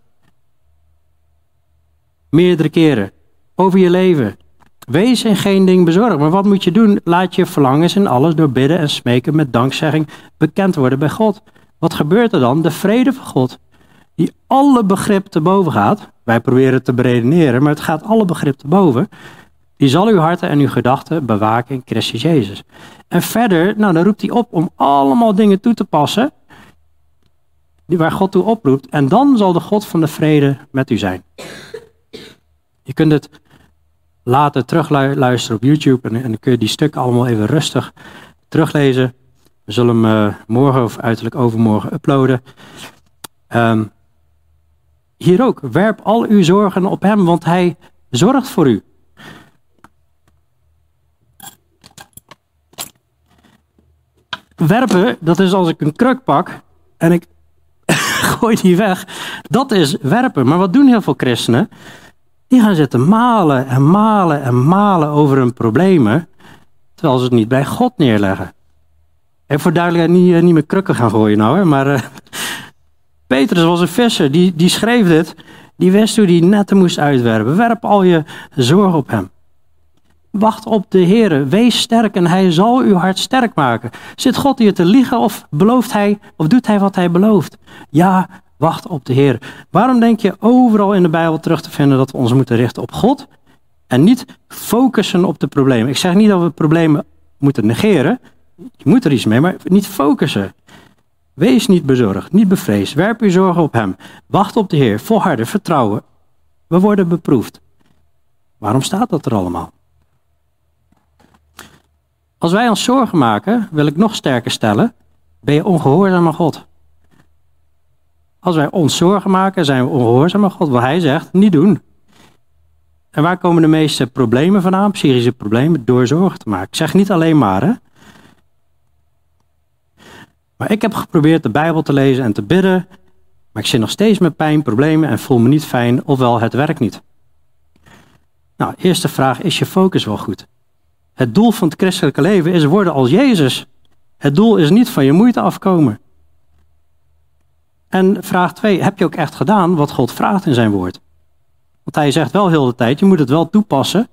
Meerdere keren over je leven. Wees in geen ding bezorgd. Maar wat moet je doen? Laat je verlangens en alles door bidden en smeken met dankzegging bekend worden bij God. Wat gebeurt er dan? De vrede van God, die alle begrip te boven gaat. Wij proberen het te beredeneren, maar het gaat alle begrip te boven. Die zal uw harten en uw gedachten bewaken in Christus Jezus. En verder, nou, dan roept hij op om allemaal dingen toe te passen. Waar God toe oproept. En dan zal de God van de vrede met u zijn. Je kunt het later terugluisteren op YouTube. En, en dan kun je die stukken allemaal even rustig teruglezen. We zullen hem uh, morgen of uiterlijk overmorgen uploaden. Um, hier ook, werp al uw zorgen op hem, want hij zorgt voor u. Werpen, dat is als ik een kruk pak en ik gooi die weg. Dat is werpen. Maar wat doen heel veel christenen? Die gaan zitten malen en malen en malen over hun problemen, terwijl ze het niet bij God neerleggen. En voor duidelijkheid niet, eh, niet meer krukken gaan gooien nou, hè, maar uh, Petrus was een visser, die, die schreef dit, die wist hoe die netten moest uitwerpen. Werp al je zorg op hem. Wacht op de Heer. Wees sterk en hij zal uw hart sterk maken. Zit God hier te liegen of belooft hij of doet hij wat hij belooft? Ja, wacht op de Heer. Waarom denk je overal in de Bijbel terug te vinden dat we ons moeten richten op God en niet focussen op de problemen? Ik zeg niet dat we problemen moeten negeren. Je moet er iets mee, maar niet focussen. Wees niet bezorgd, niet bevreesd. Werp uw zorgen op Hem. Wacht op de Heer. Volharden, vertrouwen. We worden beproefd. Waarom staat dat er allemaal? Als wij ons zorgen maken, wil ik nog sterker stellen, ben je ongehoorzaam aan God. Als wij ons zorgen maken, zijn we ongehoorzaam aan God. Wat hij zegt, niet doen. En waar komen de meeste problemen vandaan? Psychische problemen, door zorgen te maken. Ik zeg niet alleen maar, hè. Maar ik heb geprobeerd de Bijbel te lezen en te bidden. Maar ik zit nog steeds met pijn, problemen en voel me niet fijn, ofwel het werkt niet. Nou, eerste vraag, is je focus wel goed? Het doel van het christelijke leven is worden als Jezus. Het doel is niet van je moeite afkomen. En vraag 2, heb je ook echt gedaan wat God vraagt in zijn woord? Want hij zegt wel heel de tijd, je moet het wel toepassen.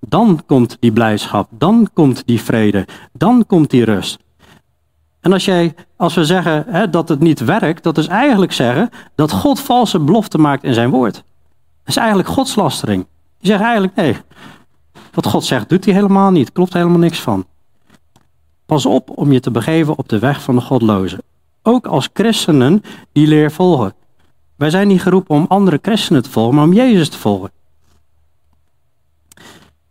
Dan komt die blijdschap, dan komt die vrede, dan komt die rust. En als, jij, als we zeggen hè, dat het niet werkt, dat is eigenlijk zeggen dat God valse beloften maakt in zijn woord. Dat is eigenlijk godslastering. Je zegt eigenlijk nee, wat God zegt doet hij helemaal niet, klopt helemaal niks van. Pas op om je te begeven op de weg van de godlozen. Ook als christenen die leer volgen. Wij zijn niet geroepen om andere christenen te volgen, maar om Jezus te volgen.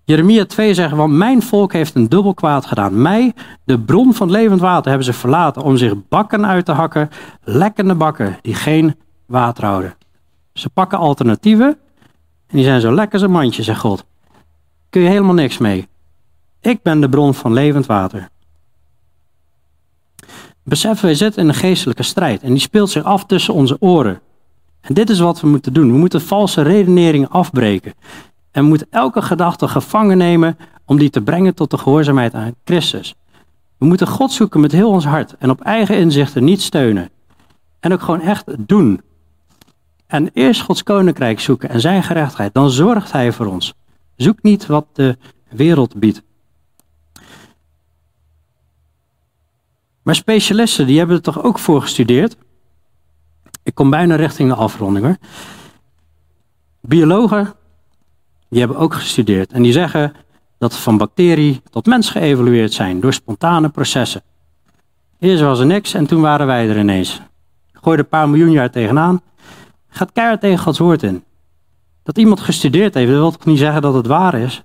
Jeremia 2 zegt, want mijn volk heeft een dubbel kwaad gedaan. Mij, de bron van levend water, hebben ze verlaten om zich bakken uit te hakken, lekkende bakken die geen water houden. Ze pakken alternatieven en die zijn zo lekker als een mandje, zegt God. Kun je helemaal niks mee. Ik ben de bron van levend water. Besef, wij zitten in een geestelijke strijd en die speelt zich af tussen onze oren. En dit is wat we moeten doen. We moeten valse redeneringen afbreken. En we moeten elke gedachte gevangen nemen om die te brengen tot de gehoorzaamheid aan Christus. We moeten God zoeken met heel ons hart en op eigen inzichten niet steunen. En ook gewoon echt doen. En eerst Gods koninkrijk zoeken en zijn gerechtigheid, dan zorgt Hij voor ons. Zoek niet wat de wereld biedt. Maar specialisten, die hebben er toch ook voor gestudeerd. Ik kom bijna richting de afronding hoor. Biologen, die hebben ook gestudeerd. En die zeggen dat van bacterie tot mens geëvolueerd zijn door spontane processen. Eerst was er niks en toen waren wij er ineens. Gooi er een paar miljoen jaar tegenaan. Gaat keihard tegen Gods woord in. Dat iemand gestudeerd heeft, dat wil toch niet zeggen dat het waar is?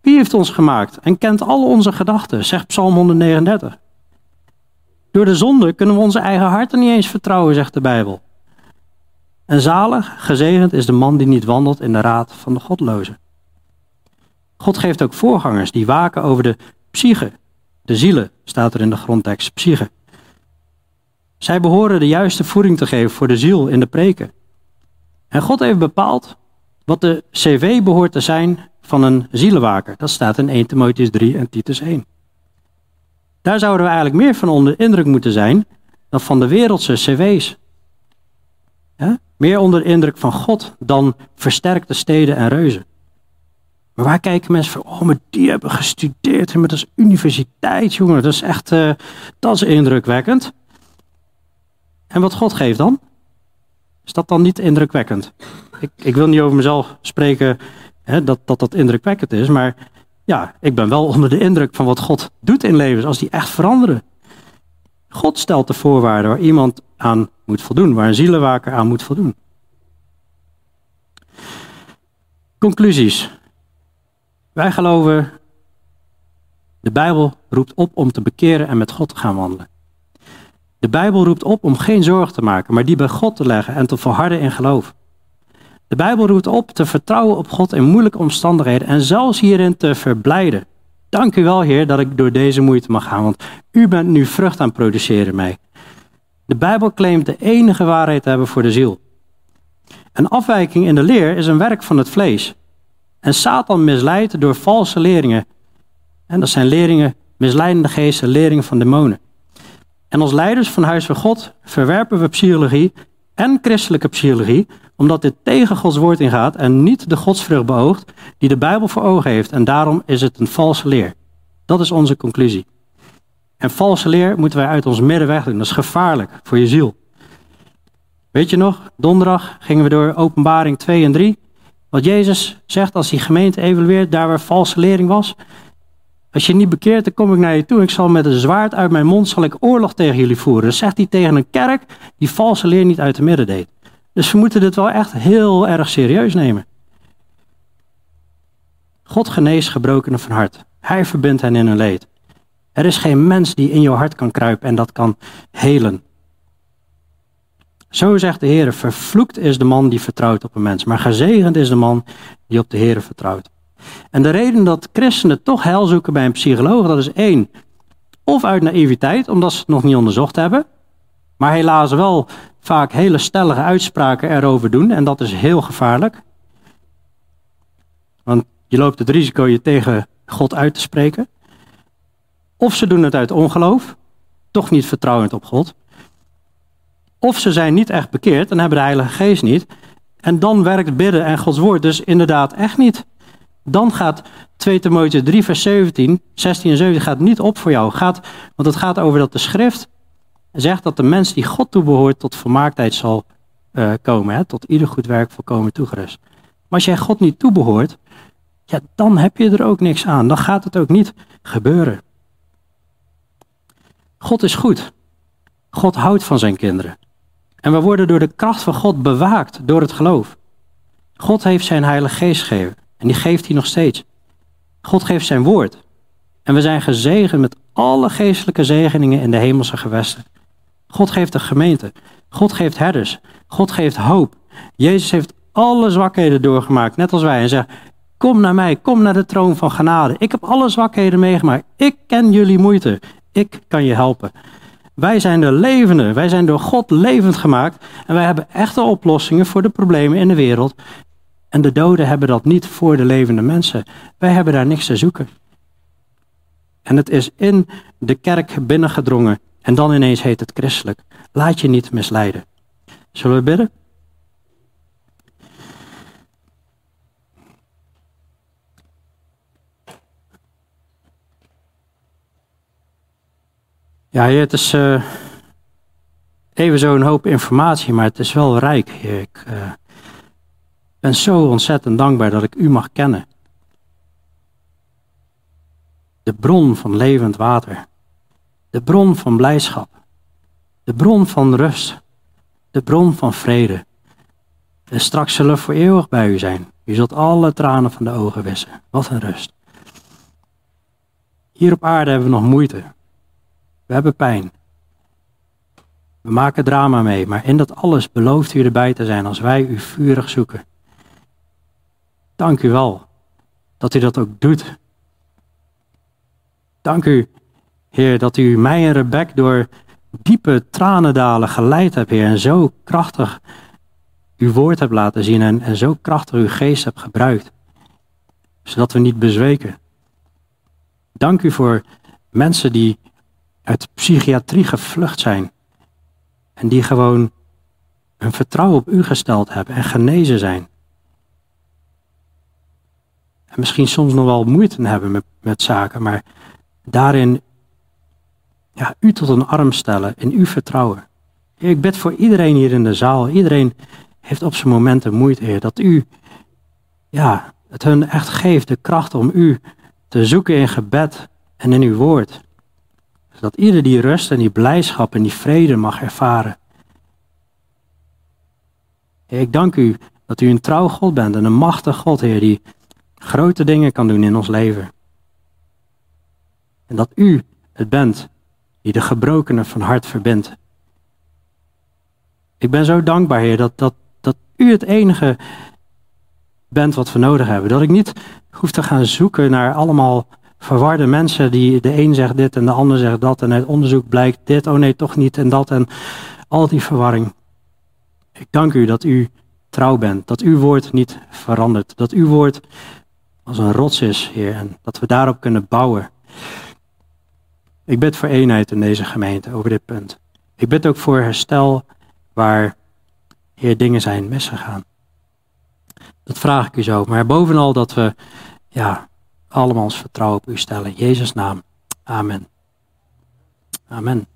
Wie heeft ons gemaakt en kent al onze gedachten, zegt Psalm 139. Door de zonde kunnen we onze eigen harten niet eens vertrouwen, zegt de Bijbel. En zalig, gezegend is de man die niet wandelt in de raad van de godlozen. God geeft ook voorgangers die waken over de psyche. De zielen staat er in de grondtekst, psyche. Zij behoren de juiste voeding te geven voor de ziel in de preken. En God heeft bepaald wat de cv behoort te zijn van een zielenwaker. Dat staat in 1 Timotheus 3 en Titus 1. Daar zouden we eigenlijk meer van onder indruk moeten zijn dan van de wereldse cv's. Meer onder indruk van God dan versterkte steden en reuzen. Maar waar kijken mensen van, oh, maar die hebben gestudeerd, maar dat is universiteit, jongen, dat is echt, uh, dat is indrukwekkend. En wat God geeft dan? Is dat dan niet indrukwekkend? Ik, ik wil niet over mezelf spreken hè, dat, dat dat indrukwekkend is, maar ja, ik ben wel onder de indruk van wat God doet in levens als die echt veranderen. God stelt de voorwaarden waar iemand aan moet voldoen, waar een zielenwaker aan moet voldoen. Conclusies. Wij geloven, de Bijbel roept op om te bekeren en met God te gaan wandelen. De Bijbel roept op om geen zorg te maken, maar die bij God te leggen en te volharden in geloof. De Bijbel roept op te vertrouwen op God in moeilijke omstandigheden en zelfs hierin te verblijden. Dank u wel, Heer, dat ik door deze moeite mag gaan, want u bent nu vrucht aan produceren mij. De Bijbel claimt de enige waarheid te hebben voor de ziel. Een afwijking in de leer is een werk van het vlees. En Satan misleidt door valse leringen. En dat zijn leringen, misleidende geesten, leringen van demonen. En als leiders van Huis van God verwerpen we psychologie en christelijke psychologie, omdat dit tegen Gods woord ingaat en niet de godsvrucht beoogt die de Bijbel voor ogen heeft. En daarom is het een valse leer. Dat is onze conclusie. En valse leer moeten wij uit ons midden wegdoen. Dat is gevaarlijk voor je ziel. Weet je nog, donderdag gingen we door openbaring 2 en 3. Wat Jezus zegt als die gemeente evalueert, daar waar valse lering was. Als je niet bekeert, dan kom ik naar je toe. Ik zal met een zwaard uit mijn mond zal ik oorlog tegen jullie voeren. Dat zegt hij tegen een kerk die valse leer niet uit de midden deed. Dus we moeten dit wel echt heel erg serieus nemen. God geneest gebrokenen van hart. Hij verbindt hen in hun leed. Er is geen mens die in jouw hart kan kruipen en dat kan helen. Zo zegt de Heer, vervloekt is de man die vertrouwt op een mens, maar gezegend is de man die op de Heer vertrouwt. En de reden dat christenen toch heil zoeken bij een psycholoog, dat is één, of uit naïviteit, omdat ze het nog niet onderzocht hebben, maar helaas wel vaak hele stellige uitspraken erover doen en dat is heel gevaarlijk. Want je loopt het risico je tegen God uit te spreken. Of ze doen het uit ongeloof, toch niet vertrouwend op God. Of ze zijn niet echt bekeerd en hebben de Heilige Geest niet En dan werkt bidden en Gods woord dus inderdaad echt niet. Dan gaat 2 Timotheüs 3 vers 17, 16 en 17 gaat niet op voor jou. Gaat, want het gaat over dat de schrift zegt dat de mens die God toebehoort tot volmaaktheid zal uh, komen. Hè, tot ieder goed werk volkomen toegerust. Maar als jij God niet toebehoort, ja, dan heb je er ook niks aan. Dan gaat het ook niet gebeuren. God is goed. God houdt van zijn kinderen. En we worden door de kracht van God bewaakt door het geloof. God heeft zijn Heilige Geest gegeven. En die geeft hij nog steeds. God geeft zijn woord. En we zijn gezegend met alle geestelijke zegeningen in de hemelse gewesten. God geeft de gemeente. God geeft herders. God geeft hoop. Jezus heeft alle zwakheden doorgemaakt, net als wij. En zegt, kom naar mij, kom naar de troon van genade. Ik heb alle zwakheden meegemaakt. Ik ken jullie moeite. Ik kan je helpen. Wij zijn de levenden. Wij zijn door God levend gemaakt. En wij hebben echte oplossingen voor de problemen in de wereld. En de doden hebben dat niet voor de levende mensen. Wij hebben daar niks te zoeken. En het is in de kerk binnengedrongen. En dan ineens heet het christelijk. Laat je niet misleiden. Zullen we bidden? Ja, het is uh, even zo'n hoop informatie, maar het is wel rijk. Ik uh, ben zo ontzettend dankbaar dat ik u mag kennen. De bron van levend water. De bron van blijdschap. De bron van rust. De bron van vrede. En straks zullen we voor eeuwig bij u zijn. U zult alle tranen van de ogen wissen. Wat een rust. Hier op aarde hebben we nog moeite. We hebben pijn. We maken drama mee, maar in dat alles belooft u erbij te zijn als wij u vurig zoeken. Dank u wel dat u dat ook doet. Dank u, Heer, dat u mij en Rebek door diepe tranendalen geleid hebt, Heer, en zo krachtig uw woord hebt laten zien en, en zo krachtig uw geest hebt gebruikt, zodat we niet bezweken. Dank u voor mensen die uit psychiatrie gevlucht zijn en die gewoon hun vertrouwen op u gesteld hebben en genezen zijn. En misschien soms nog wel moeite hebben met, met zaken, maar daarin ja, u tot een arm stellen, in u vertrouwen. ik bid voor iedereen hier in de zaal. Iedereen heeft op zijn momenten moeite, Heer. Dat u ja, het hun echt geeft, de kracht om u te zoeken in gebed en in uw woord. Zodat ieder die rust en die blijdschap en die vrede mag ervaren. Ik dank u dat u een trouw God bent en een machtig God, Heer, die grote dingen kan doen in ons leven. En dat u het bent die de gebrokenen van hart verbindt. Ik ben zo dankbaar, Heer, dat, dat, dat u het enige bent wat we nodig hebben. Dat ik niet hoef te gaan zoeken naar allemaal verwarde mensen die de een zegt dit en de ander zegt dat en uit onderzoek blijkt dit, oh nee, toch niet en dat en al die verwarring. Ik dank u dat u trouw bent, dat uw woord niet verandert, dat uw woord als een rots is, Heer, en dat we daarop kunnen bouwen. Ik bid voor eenheid in deze gemeente over dit punt. Ik bid ook voor herstel waar hier dingen zijn misgegaan. Dat vraag ik u zo. Maar bovenal dat we ja, allemaal ons vertrouwen op u stellen. In Jezus' naam. Amen. Amen.